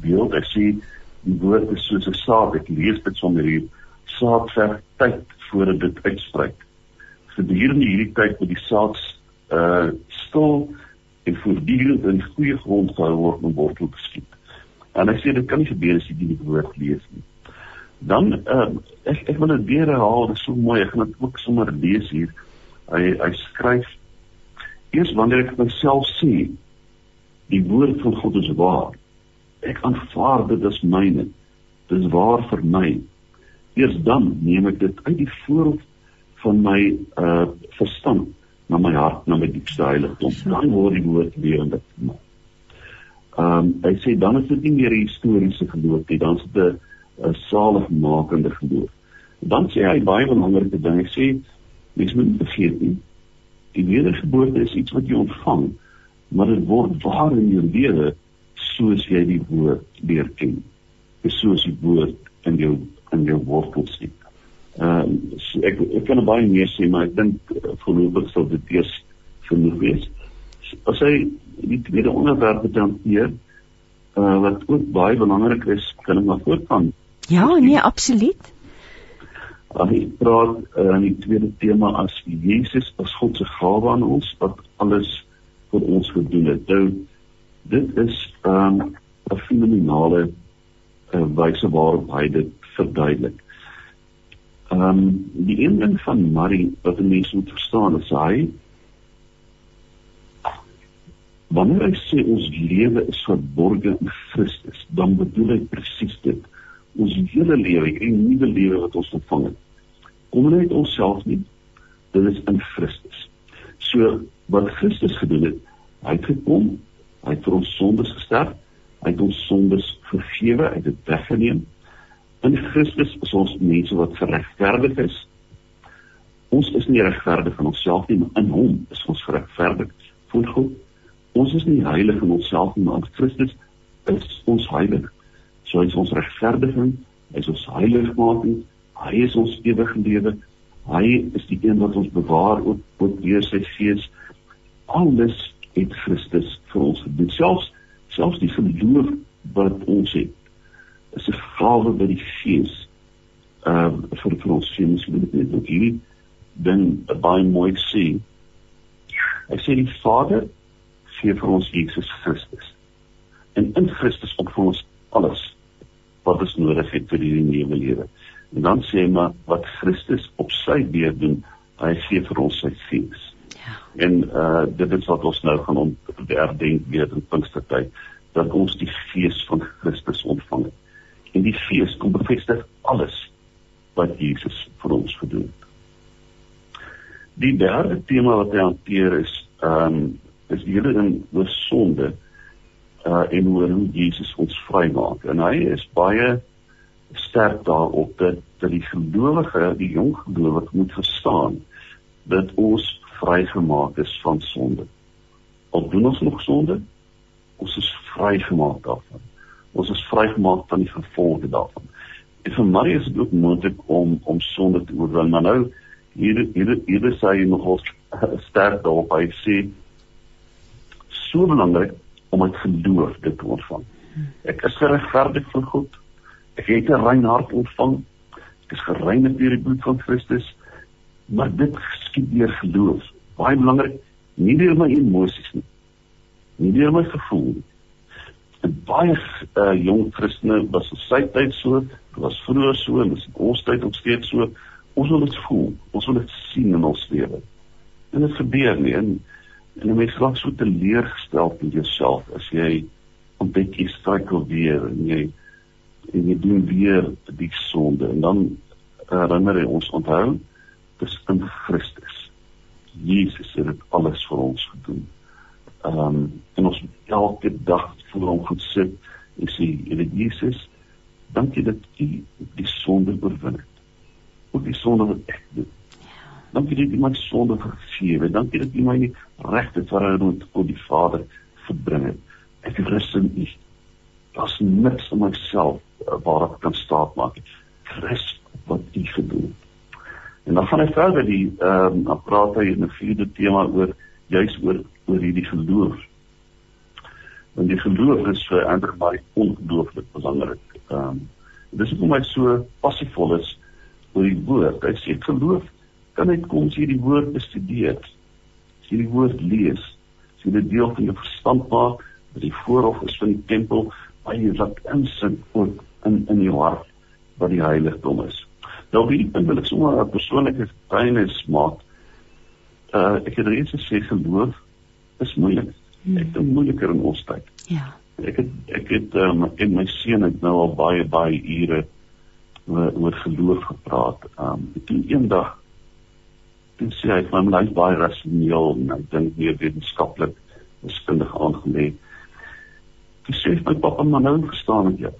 beeld. Ek sien die woord is soos 'n saad. Ek lees dit sommer hier. Saad ver tyd voordat dit uitsprei gedurende hierdie tyd met die saad uh stil en voortdurend in goeie grond gehou word om wortel te skiet. En ek sê dit kan nie gebeur as jy die woord lees nie dan uh, ek ek wil dit weer herhaal, dit is so mooi. Ek gaan dit ook sommer lees hier. Hy hy skryf eers wanneer ek myself sê die woord van God is waar. Ek aanvaar dit as myne. Dit is waar vir my. Eers dan neem ek dit uit die voorhof van my uh verstand na my hart, na my diepste heiligdom. Dan word die woord lewend vir my. Ehm um, hy sê dan is dit nie meer 'n historiese geloof nie, dan is dit 'n 'n saligmakende geloof. Dan sê hy baie belangrike dinge. Hy sê mens moet vergeet nie. Die wedergeboorte is iets wat jy ontvang, maar dit word waar in jou lewe soos jy die woord leer ken. Dis soos die woord in jou in jou wortels sit. Ehm ek ek kan baie meer sê, maar ek dink uh, voorlopig sal dit eers genoeg wees. As hy die tweede onderwerp hanteer, uh, wat ook baie belangrik is, kan ek maar voortgaan. Ja, nee, absoluut. Hy praat uh, in die tweede tema as Jesus as God se gawe aan ons wat alles vir ons gedoen het. Nou dit is ehm, 'n um, fenominale uh, wyse waarop hy dit verduidelik. Ehm um, die een ding van Marie wat mense moet verstaan is hy wanneer hy sê ons lewe is verborge in Christus, dan bedoel hy presies dit ons hele lewe, hierdie nuwe lewe wat ons ontvang het. Kom nie uit onsself nie. Dit is in Christus. So wat Christus gedoen het, hy het gekom, hy het vir ons sondes gesterf, hy het ons sondes vergewe, hy het dit weggeneem. In Christus is ons mense wat geregverdig is. Ons is nie regverdig in onsself nie, maar in hom is ons geregverdig voor God. Ons is nie heilig in onsself nie, maar in Christus is ons heilig. So hy is ons regverdiging, hy is ons heiligmaking, hy is ons ewige lewe. Hy is die een wat ons bewaar ook ook deur sy gees. Alles het Christus vir ons gedoen. Selfs selfs die geloof wat ons het is 'n gawe by die Gees. Ehm uh, vir vir ons sien moet dit ook hier dan baie mooi sien. Hy sê die Vader gee vir ons Jesus Christus. En in Christus ontvang ons alles wat ons nodig het vir hierdie nuwe lewe. En dan sê hy maar wat Christus op sy beurt doen, hy gee vir ons sy gees. Ja. En uh dit is wat ons nou gaan ontderdenk weer in Pinkstertyd dat ons die gees van Christus ontvang het. En die gees kom bevestig alles wat Jesus vir ons gedoen het. Die derde tema wat hy hanteer is ehm um, is die hele ding oor sonde uh en hoe hoe Jesus ons vrymaak. En hy is baie sterk daarop dat dat die gelowige, die jong gelowige moet verstaan dat ons vrygemaak is van sonde. Al doen ons nog sonde, ons is vrygemaak daarvan. Ons is vrygemaak van die gevolge daarvan. En vir Maria is dit ook moontlik om om sonde te oorwin, maar nou hier hier hier sê hy nogal sterk daarop hy sê so belangrik om uit geloof dit te ontvang. Ek is geregverdig voor God. Ek het 'n rein hart ontvang. Ek is gereinig deur die bloed van Christus. Maar dit geskied deur geloof. Baie belangrik, nie deur my emosies nie. Nie deur my gevoel nie. En baie uh, jong Christene was op sy tyd so, was vroeër so en is ons tyd ook steeds so. Ons wil dit voel, ons wil dit sien in ons lewe. En dit gebeur nie en en jy raak so teleurgestel in jouself as jy ontdek jy struikel weer en jy en jy doen weer die sonde en dan herinner hy ons onthou dis in Christus. Jesus het dit alles vir ons gedoen. Ehm um, en ons elke dag voor hom goed sit en sê, "Here Jesus, dankie dat U die sonde oorwin het. Ook die sonde wat ek doen. Dankie dat U my sonde vergewe. Dankie dat U my regte verhouding tot die Vader verbring het. Ek rus in U. Daar's niks in myself eh, waar ek kan staat maak. Rus wat U gedoen het. En dan gaan hy verder die ehm um, praat hy in 'n vierde tema oor juis oor oor hierdie geloof. Want die geloof is vir ander baie ongelooflik belangrik. Ehm um, dis hoekom hy so passievol is oor die woord. Hy sê geloof kan net kom as jy die woord bestudeer. As jy die woord lees, as jy dit deel van jou verstand maak, dat die voorhof is van die tempel, jy laat insink ook in in jou hart wat die heiligdom is. Nou wie ek wil ek sommer 'n persoonlike getuienis maak. Uh ek het reeds gesê geloof is moeilik. Hmm. Ek dink moeiliker in ons tyd. Ja. Ek het ek het um, en my seun het nou al baie baie ure oor, oor geloof gepraat. Um toe eendag toe sê hy van my baie rasioneel en ek dink meer wetenskaplik wiskundig aangelê. Toe sê my pappa maar nou verstaan ek jou.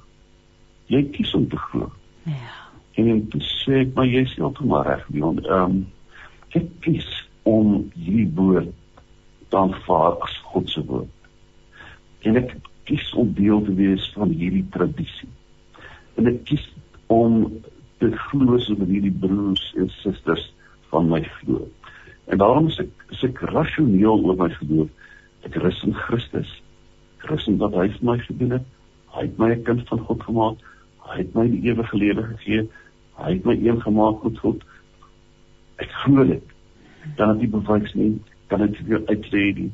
Jy kies om te glo. Ja. En toe sê ek maar jy is heeltemal reg, Leon. Ehm um, ek kies om hierdie woord te aanvaar as God se woord. En ek kies om deel te wees van hierdie tradisie. En ek kies om te glo soos hierdie broers en susters van my glo. En daarom is ek is ek rasioneel oor my geloof. Ek rus in Christus. Christus wat hy vir my gedoen het. Hy het my 'n kind van God gemaak. Hy het my die ewige lewe gegee. Hy het my een gemaak met God. Ek glo dit. Dan het die bewys nie kan dit weer uitlê nie.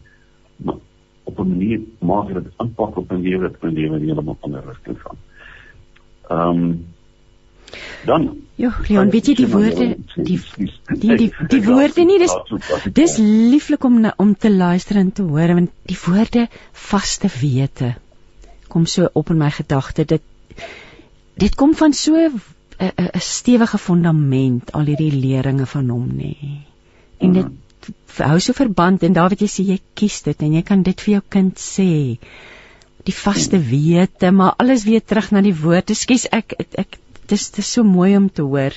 Maar op 'n manier maak dit aanpak op 'n lewe wat my lewe heeltemal anders rigting gaan. Ehm um, dan Jo, Leon, weet jy die woorde die die die die woorde nie dis dis lieflik om om te luister en te hoor want die woorde vaste wete kom so op in my gedagte dit dit kom van so 'n 'n stewige fundament al hierdie leringe van hom nê. En dit hou so verband en daar wat jy sê jy kies dit en jy kan dit vir jou kind sê. Die vaste wete, maar alles weer terug na die woord. Ekskuus ek ek dis dis so mooi om te hoor.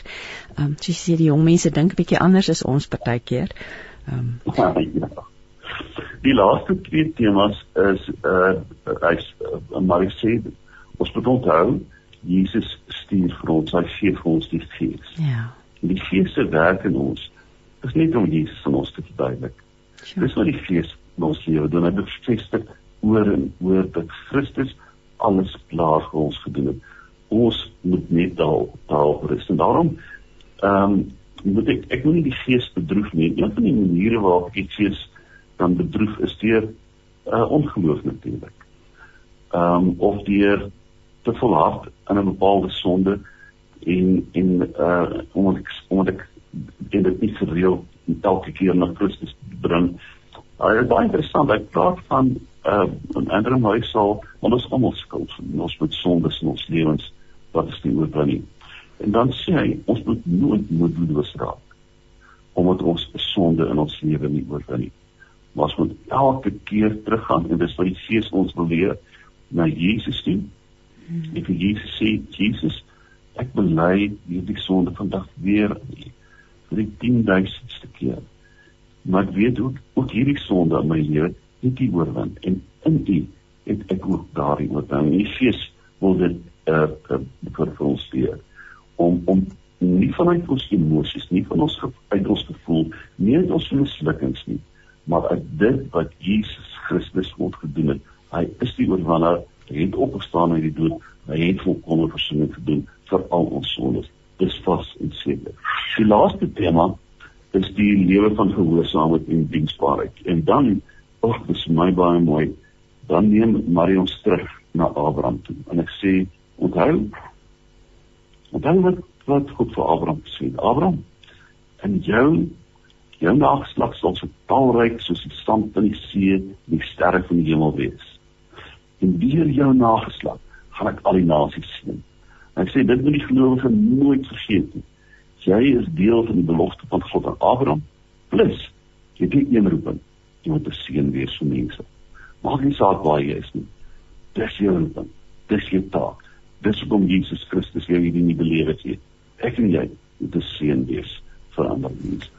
Ehm um, jy sê die jong mense dink 'n bietjie anders as ons partykeer. Ehm um. Die laaste twee temas is uh hy's uh, maar ek sê ons moet onthou Jesus stuur vir ons, hy gee vir ons die Gees. Ja. En die Gees se werk in ons is nie om Jesus in ons te verduidelik. Sure. Dis wat die Gees in ons lewe doen. Hy bevestig oor en oor dat Christus alles klaar vir ons gedoen het. Ons moet net daar daar rus. En daarom ehm um, moet ek ek moet nie die Gees bedroef nie. Een van die maniere waarop ek die Gees dan bedroef is deur uh, ongeloof natuurlik. Ehm um, of deur te volhard in 'n bepaalde sonde en en uh omdat ek omdat ek en dit nie gereeld elke keer na Christus bring. Uh, dit is baie interessant. Ek praat van uh 'n ander mens sal ons almal skuld ons moet sondes in ons lewens wat is die oorwinning. En dan sê hy ons moet nooit moedeloos raak omdat ons sonde in ons lewe nie oorwin nie. Maar ons moet elke keer teruggaan en dis wat die Gees ons wil leer na Jesus toe En vir Jesus sê Jesus, ek bely hierdie sonde vandag weer vir die 10000ste keer. maar ek weet ook ook hierdie sonde in my lewe het U oorwin en in U het ek ook daardie oorwin. In Efesië wil dit uh, uh vir ons leer om om nie vanuit ons emosies, nie van ons uit ons gevoel, nie uit ons mislukkings nie, maar uit dit wat Jesus Christus ons gedoen het. Hy is die oorwinnaar, hy het opgestaan uit die dood, hy het volkomme verzoening gedoen vir al ons sondes. Dis vas en seker. Die laaste tema is die lewe van gehoorsaamheid en diensbaarheid. En dan, ag, dis my baie mooi. Dan neem Marie ons terug na Abraham toe. En ek sê, onthou, onthou wat wat God vir Abraham gesê het. Abraham, in jou jou nageslag sal so talryk soos die sand in die see en die sterre van die hemel wees. En deur jou nageslag gaan ek al die nasies seën. Hy sê dit moet die gelowige nooit vergeet nie. Jy is deel van die belofte van God aan Abraham. Plus, jy het een roeping, jy moet 'n seën wees vir mense. Maak nie saak waar jy is nie. Dis jou roeping. Dis jou taak. Dis hoekom Jesus Christus jou hierdie nuwe lewe gee. Ek en jy moet 'n seën wees vir ander mense.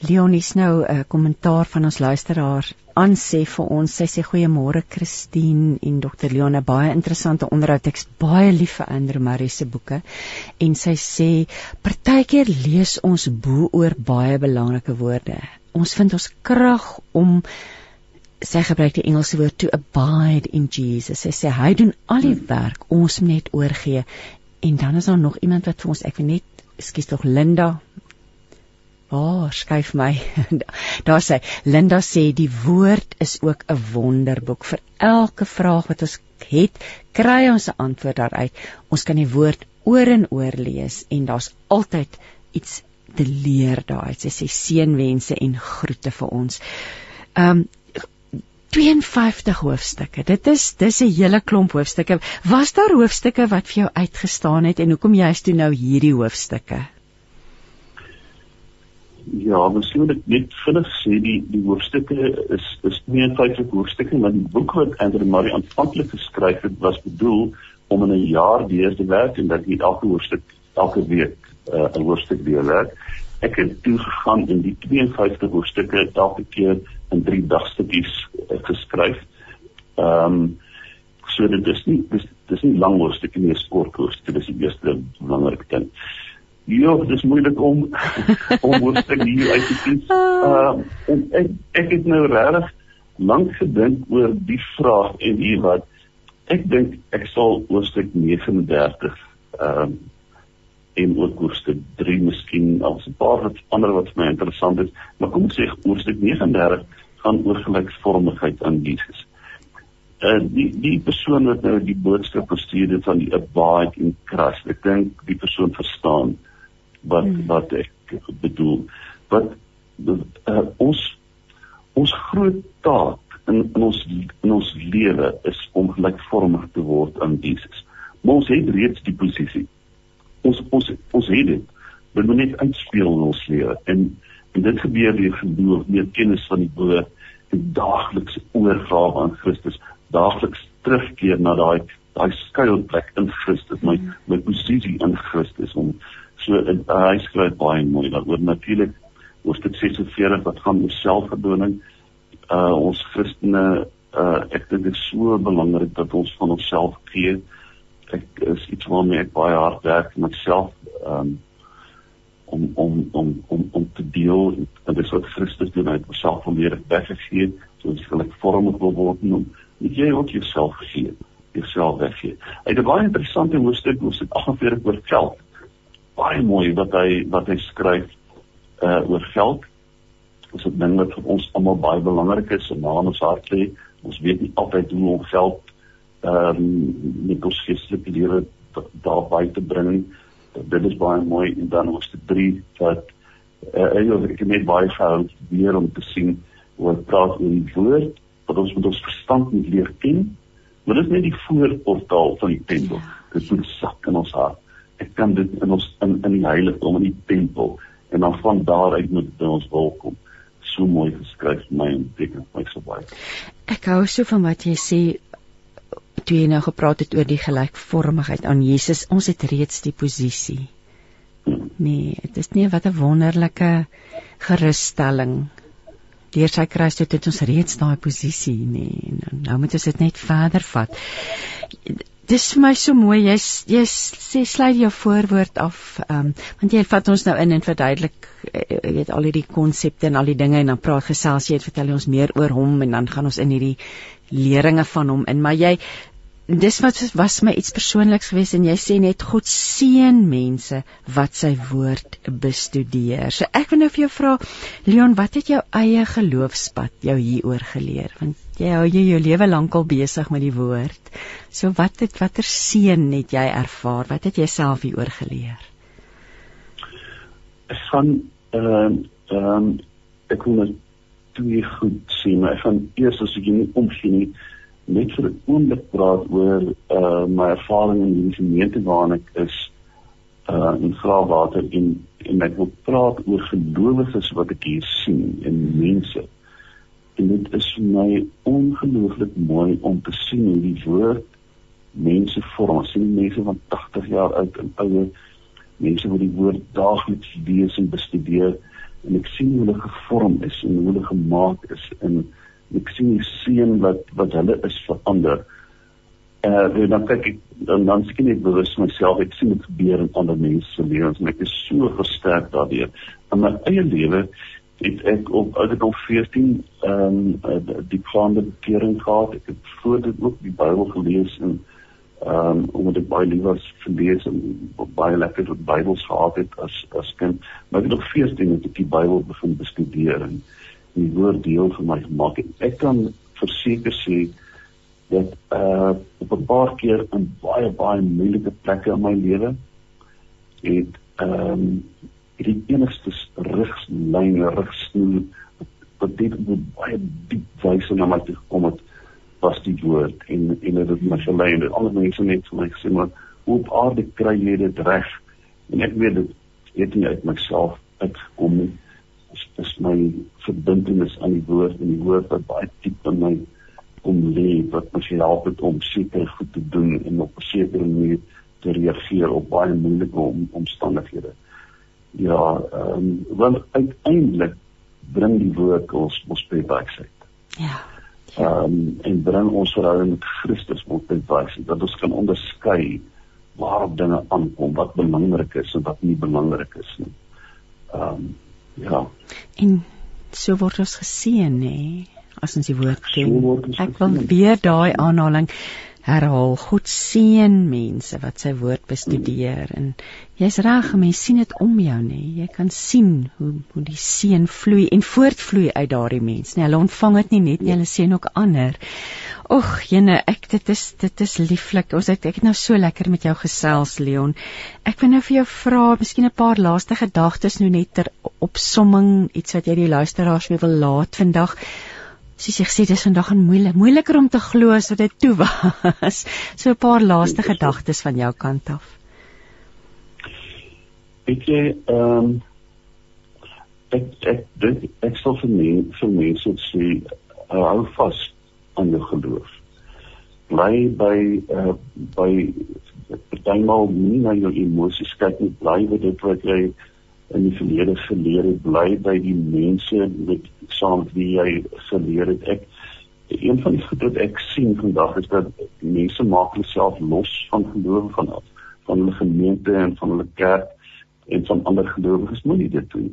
Leonie nou 'n uh, kommentaar van ons luisteraar aan sê vir ons. Sy sê goeiemôre Christine en Dr. Leon, 'n baie interessante onderhoud. Ek's baie lief vir Andrew Murray se boeke en sy sê partykeer lees ons bo oor baie belangrike woorde. Ons vind ons krag om sy gebruik die Engelse woord to abide in Jesus. Sy sê hy doen al die werk, ons moet net oorgee. En dan is daar nog iemand wat vir ons ek weet net, ekskuus tog Linda, Waar oh, skuif my? Daar sê Linda sê die woord is ook 'n wonderboek vir elke vraag wat ons het, kry ons 'n antwoord daaruit. Ons kan die woord oor en oor lees en daar's altyd iets te leer daaruit. Sy sê seënwense en groete vir ons. Um 52 hoofstukke. Dit is dis 'n hele klomp hoofstukke. Was daar hoofstukke wat vir jou uitgestaan het en hoekom jy is toe nou hierdie hoofstukke? Ja, moet ek net vinnig sê die die hoofstukke is is 52 hoofstukke, maar die boek wat Andrew Murray aanvanklik geskryf het, was bedoel om in 'n jaar deur te werk en dat jy elke hoofstuk elke week uh, 'n hoofstuk deurwerk. Ek het toe gegaan en die 52 hoofstukke elke keer in 3 dagstukkies uh, geskryf. Ehm um, so dit is nie dis dis nie lang hoofstukke nie, dis kort hoofstukke, dis die eerste belangrike ding. Ja, dit is moeilik om om hoofstuk hier uit te kies. Ehm uh, ek ek het nou regtig lank gedink oor die vraag en hier wat ek dink ek sal hoofstuk 39 ehm um, en ook hoofstuk 3 miskien als 'n paar wat ander wat vir my interessant is, maar kom ek sê hoofstuk 39 gaan oor gelyksvormigheid aan Jesus. Uh, die die persoon wat nou die boodskap gestuur het van die abide in Christ. Ek dink die persoon verstaan wat hmm. wat ek bedoel wat uh, ons ons groot taak in, in ons in ons lewe is om gelykvormig te word aan Jesus. Maar ons het reeds die posisie. Ons ons ons het dit. Dit moet net uitspeel in ons lewe en en dit gebeur deur geloof, deur kennis van die woord en daaglikse oorgawe aan Christus, daagliks terugkeer na daai daai skuilplek in Christus, my my posisie in Christus om So in uh, hy skryf baie mooi daaroor natuurlik hoofstuk 46 wat gaan oor selfverdoning. Uh ons Christene uh ek dink dit is so belangrik dat ons van onsself gee. Ek is iets waarmee ek baie hard werk met myself um om om om om om te deel en dit is wat Christus doen hy het homself volledig weggegee soos gelyk vormig wil word en jy ook jouself gee jouself weggee. Hy het 'n baie interessante hoofstuk hoofstuk 48 oor geld baie mooi wat hy wat hy skryf uh oor geld. Is 'n ding wat vir ons almal baie belangrik is en na ons hart lê. Ons weet nie altyd hoe om geld ehm um, met ons geestelike lewe daar by te bring. Dit is baie mooi en dan ons te drie wat uh ek net baie gehou weer om te sien hoe dit praat oor die woord wat ons met ons verstand moet leer ken. Maar dit is net die voorportaal van die tempel. Dit moet sak in ons hart ek kan dit in ons in in die heiligdom in die tempel en dan van daar uit moet dit ons wil kom so mooi geskryf my en teken my so baie ek hou so van wat jy sê toe jy nou gepraat het oor die gelykvormigheid aan Jesus ons het reeds die posisie nee dit is nie wat 'n wonderlike gerusstelling deur sy kruis het ons reeds daai posisie nee. en nou moet ons dit net verder vat. Dis vir my so mooi jy jy sê sluit jou voorwoord af um, want jy vat ons nou in en verduidelik eh, jy weet al hierdie konsepte en al die dinge en dan praat gesels jy het vertel ons meer oor hom en dan gaan ons in hierdie leringe van hom in maar jy dis wat was my iets persoonliks geweest en jy sê net God seën mense wat sy woord bestudeer. So ek wil nou vir jou vra Leon, wat het jou eie geloofspad jou hieroor geleer? Want jy hou jy jou lewe lank al besig met die woord. So wat het watter seën het jy ervaar? Wat het jy self hieroor geleer? Gaan ehm uh, ehm um, ek wil net twee goed sê, maar gaan eers as ek nie omsien nie net vir 'n oomblik praat oor uh my ervaring in die gemeente waarin ek is uh in Graafwater en en ek wil praat oor gelowiges wat ek hier sien en mense. En dit is vir my ongelooflik mooi om te sien hoe die woord mense vorm. Ons sien mense van 80 jaar oud en ouer, mense wat die woord daagliks lees en bestudeer en ek sien hoe hulle gevorm is en hoe hulle gemaak is in ek sien die seën wat wat hulle is verander. Eh uh, dan kyk ek dan dan sien ek bewus myself ek sien dit gebeur in ander mense se lewens en ek is so versterk daardeur. In my eie lewe het ek op ouderdom 14 ehm um, die plande bekering gehad. Ek het voor dit ook die Bybel gelees en ehm um, omdat ek baie lief was vir lees en baie lekker met Bybels gehad het as as kind. Maar ek het op 14 het ek die Bybel begin bestudeer en die woord deel vir my gemaak het. Ek kan verseker sê dat uh op 'n paar keer in baie baie moeilike plekke in my lewe het ehm um, die enigste rigslyn rigsnoer wat dit met baie diep wyse na my toe gekom het was die woord. En en dit het my gelei en ander mense net vir my gesê maar op aarde kry jy dit reg? En ek weet dit het nie uit myself uitgekom nie is, is my verbintenis aan die woord en die woord wat baie diep in my kom lê wat my help het om seker goed te doen en op 'n sekere manier te reageer op baie moeilike om, omstandighede. Ja, ehm um, want uiteindelik bring die woord ons ons by wysheid. Ja. Ehm um, en bring ons verhouding met Christus op by wysheid dat ons kan onderskei waarop dinge aankom, wat belangrik is en wat nie belangrik is nie. Ehm um, Ja. En so word ons geseën nê as ons die woord ken. Ek wil weer daai aanhaling herhaal. God seën mense wat sy woord bestudeer en jy's reg, mense sien dit om jou nê. Jy kan sien hoe hoe die seën vloei en voortvloei uit daardie mens. Nee, hulle ontvang dit nie net nie, hulle seën ook ander. Och, jene, ek dit is dit is lieflik. Ons het ek het nou so lekker met jou gesels, Leon. Ek wil nou vir jou vra, miskien 'n paar laaste gedagtes nou net ter opsomming, iets wat jy die luisteraars mee wil laat vandag. Soos jy gesê dis vandag 'n moeilik, moeiliker om te glo as wat dit toe was. So 'n paar laaste gedagtes van jou kant af. Ek jy ehm um, ek ek dink ek sal vir mense vir mense sê hou vas aan jou geloof. Bly by uh by partymal nie na jou emosies kyk nie, bly by dit wat jy in die verlede geleer het, bly by die mense met saam wie jy geleer het. Ek een van die goed wat ek sien vandag is dat mense maak hulle self los van geloof van af van hulle gemeente en van hulle kerk en van ander gelowiges moenie dit doen.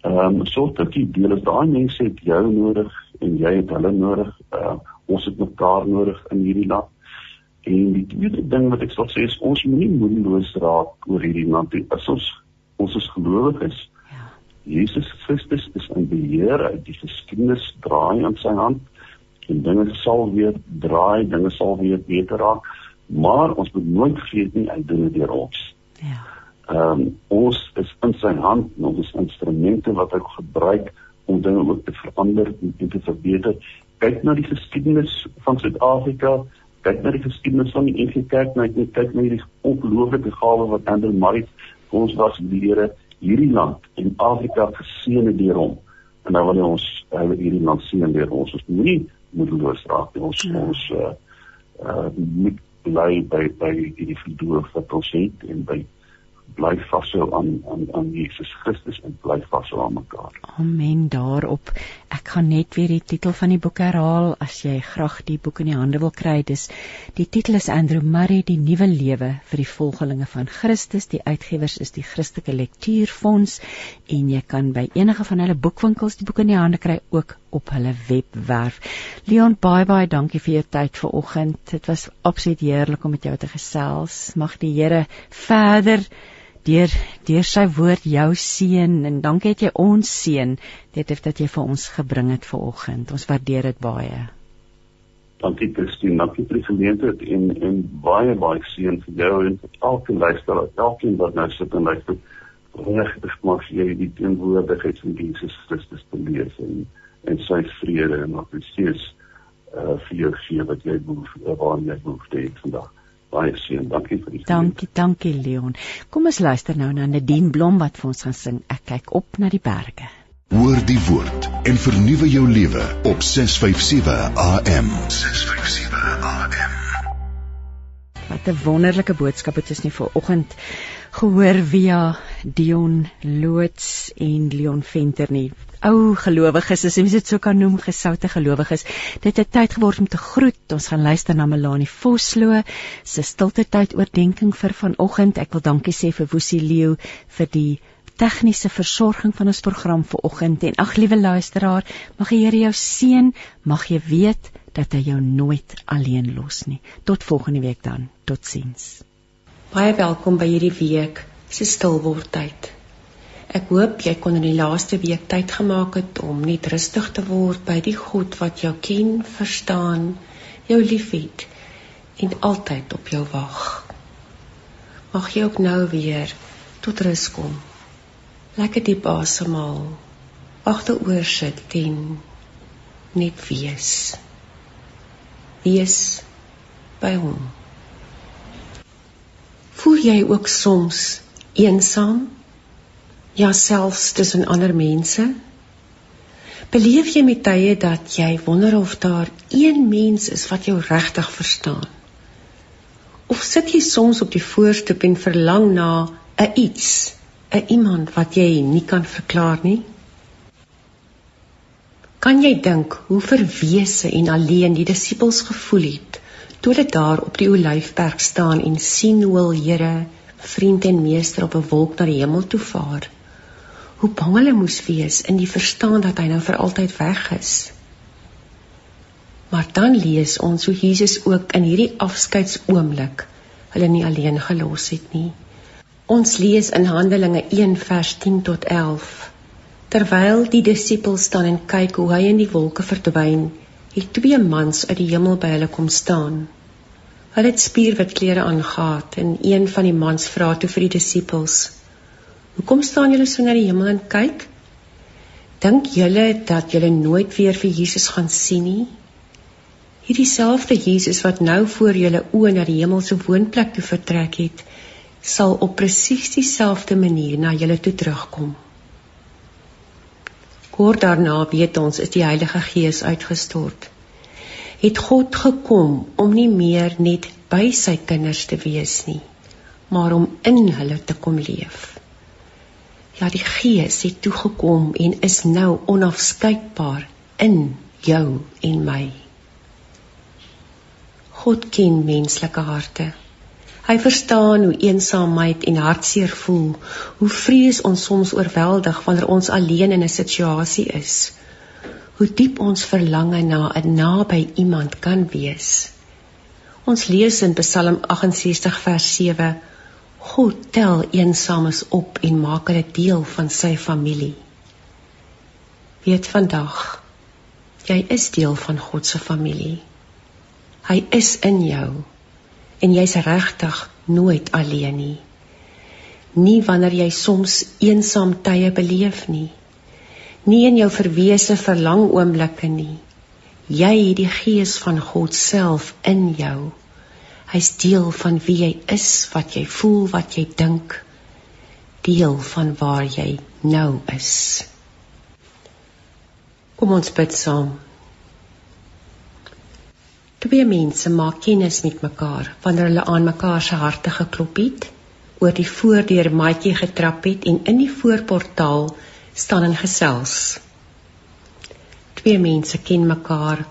Ehm um, sorg dat jy deel is daai mense het jou nodig en jy het hulle nodig. Uh, ons het mekaar nodig in hierdie land. En die tweede ding wat ek sal sê is ons moenie moedeloos raak oor hierdie land nie. As ons ons is gelowiges. Ja. Jesus Christus is in beheer. Die geskiedenis draai aan sy hand en dinge sal weer draai, dinge sal weer beter raak. Maar ons moet nooit vergeet nie hy doen dit deur ons. Ja. Ehm um, ons is in sy hand, ons is instrumente wat hy gebruik om dinge ook te verander en te verbeter. Kyk na die geskiedenis van Suid-Afrika, kyk na die geskiedenis van die NG Kerk, nou kyk na hierdie ongelooflike gawe wat Andrew Murray ons was leere hierdie land en Afrika geseën deur hom. En nou wil ons uh, hierdie land seën deur ons. Ons moenie moedeloos raak nie. Ons ja. ons uh, uh moet bly by by die verdoof wat ons het en by bly vashou aan aan aan Jesus Christus en bly vashou aan mekaar. Amen daarop. Ek gaan net weer die titel van die boek herhaal as jy graag die boek in die hande wil kry. Dis die titel is Andrew Murray die nuwe lewe vir die volgelinge van Christus. Die uitgewers is die Christelike Lektuurfonds en jy kan by enige van hulle boekwinkels die boek in die hande kry ook op hulle webwerf. Leon, baie baie dankie vir jou tyd vanoggend. Dit was absoluut heerlik om met jou te gesels. Mag die Here verder deur deur sy woord jou seën en dankie dat jy ons seën dit het dat jy vir ons gebring het vanoggend. Ons waardeer dit baie. Dankie Christine, dankie vir die geleentheid en en baie baie seën vir jou en vir elke luisteraar, elkeen wat nou sit en luister. Reg besmaak jy die teenwoordigheid van Jesus Christus te lees en en sy vrede en wat presies uh vir jou gee wat jy behoef, waar jy behoefte het vandag baie seën. Dankie vir die Dankie, dankie Leon. Kom ons luister nou na Nadine Blom wat vir ons gaan sing. Ek kyk op na die berge. Hoor die woord en vernuwe jou lewe op 657 AM. 657 AM. Wat 'n wonderlike boodskap het ons nie vir oggend gehoor via Dion Loots en Leon Venter nie. Ou gelowiges as mens dit so kan noem gesoute gelowiges dit het tyd geword om te groet. Ons gaan luister na Melanie Vosloo se stilte tyd oordeenking vir vanoggend ek wil dankie sê vir Woesie Leo vir die tegniese versorging van ons program vanoggend en ag liewe luisteraar mag die Here jou seën. Mag jy weet dat hy jou nooit alleen los nie. Tot volgende week dan. Totsiens. Baie welkom by hierdie week se stilword tyd Ek hoop jy kon in die laaste week tyd gemaak het om net rustig te word by die God wat jou ken, verstaan, jou liefhet en altyd op jou wag. Mag jy ook nou weer tot rus kom. Lekker diep asemhaal. Agteroor sit en net wees. Wees by hom. Voel jy ook soms eensaam? ja selfs tussen ander mense? Beleef jy met tye dat jy wonder of daar een mens is wat jou regtig verstaan? Of sit jy soms op die voorstoep en verlang na 'n iets, 'n iemand wat jy nie kan verklaar nie? Kan jy dink hoe verwese en alleen die disippels gevoel het toe hulle daar op die Olyfberg staan en sien hoe hul Here, vriend en meester op 'n wolk na die hemel toe vaar? hoe bang hulle moes wees in die verstaan dat hy nou vir altyd weg is. Maar dan lees ons hoe Jesus ook in hierdie afskeidsoomblik hulle nie alleen gelos het nie. Ons lees in Handelinge 1 vers 10 tot 11. Terwyl die disippels staan en kyk hoe hy in die wolke verdwyn, het twee mans uit die hemel by hulle kom staan. Hulle het spierwit klere aangetree en een van die mans vra toe vir die disippels: Hoekom staan julle so na die hemel en kyk? Dink julle dat julle nooit weer vir Jesus gaan sien nie? Hierdie selfde Jesus wat nou voor julle oë na die hemelse woonplek toe vertrek het, sal op presies dieselfde manier na julle toe terugkom. Kort daarna weet ons is die Heilige Gees uitgestort. Het God gekom om nie meer net by sy kinders te wees nie, maar om in hulle te kom leef. Ja, die Gees het toegekom en is nou onafskeidbaar in jou en my. God ken menslike harte. Hy verstaan hoe eensaamheid en hartseer voel, hoe vrees ons soms oorweldig wanneer ons alleen in 'n situasie is. Hoe diep ons verlang na 'n naby iemand kan wees. Ons lees in Psalm 68 vers 7 God tel eensames op en maak hulle deel van sy familie. Weet vandag, jy is deel van God se familie. Hy is in jou en jy's regtig nooit alleen nie. Nie wanneer jy soms eensaam tye beleef nie. Nie in jou verwese verlang oomblikke nie. Jy het die gees van God self in jou. Hy's deel van wie jy is, wat jy voel, wat jy dink. Deel van waar jy nou is. Kom ons bid saam. Twee mense maak kennis met mekaar wanneer hulle aan mekaar se harte geklop het, oor die voordeur maatjie getrap het en in die voorportaal staan en gesels. Twee mense ken mekaar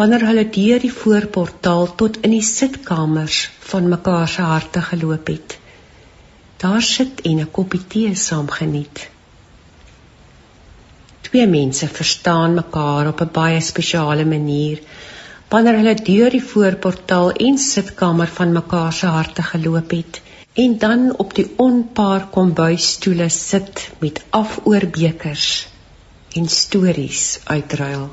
wanneer hulle deur die voorportaal tot in die sitkamers van mekaar se harte geloop het. Daar sit en 'n koppie tee saam geniet. Twee mense verstaan mekaar op 'n baie spesiale manier wanneer hulle deur die voorportaal en sitkamer van mekaar se harte geloop het en dan op die onpaar kombuisstoele sit met afoorbekers en stories uitruil.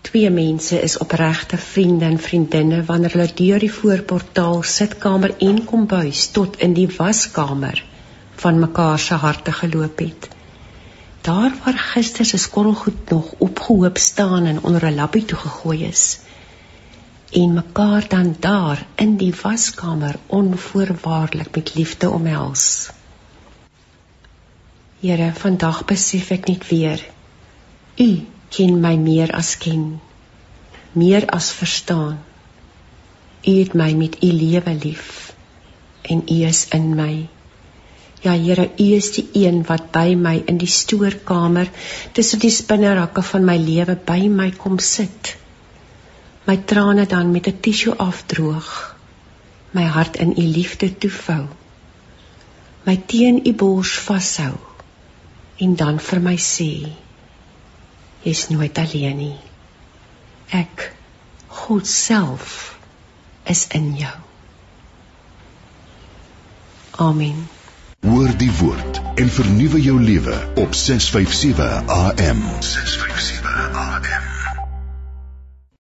Twee mense is opregte vriende en vriendinne wanneer hulle deur die voorportaal sitkamer en kombuis tot in die waskamer van mekaar se harte geloop het. Daar waar gister se skorrelgoed nog opgehoop staan en onder 'n lappie toe gegooi is en mekaar dan daar in die waskamer onvoorwaardelik met liefde omhels. Here, vandag besef ek net weer U ken my meer as ken, meer as verstaan. U het my met U lewe lief en U is in my. Ja Here, U is die een wat by my in die stoorkamer tussen die spinnerakke van my lewe by my kom sit my trane dan met 'n tissue afdroog, my hart in u liefde toevou, my teen u bors vashou en dan vir my sê: Jy's nooit alleen nie. Ek, God self, is in jou. Amen. Hoor die woord en vernuwe jou lewe op 657 AM. 657 AM.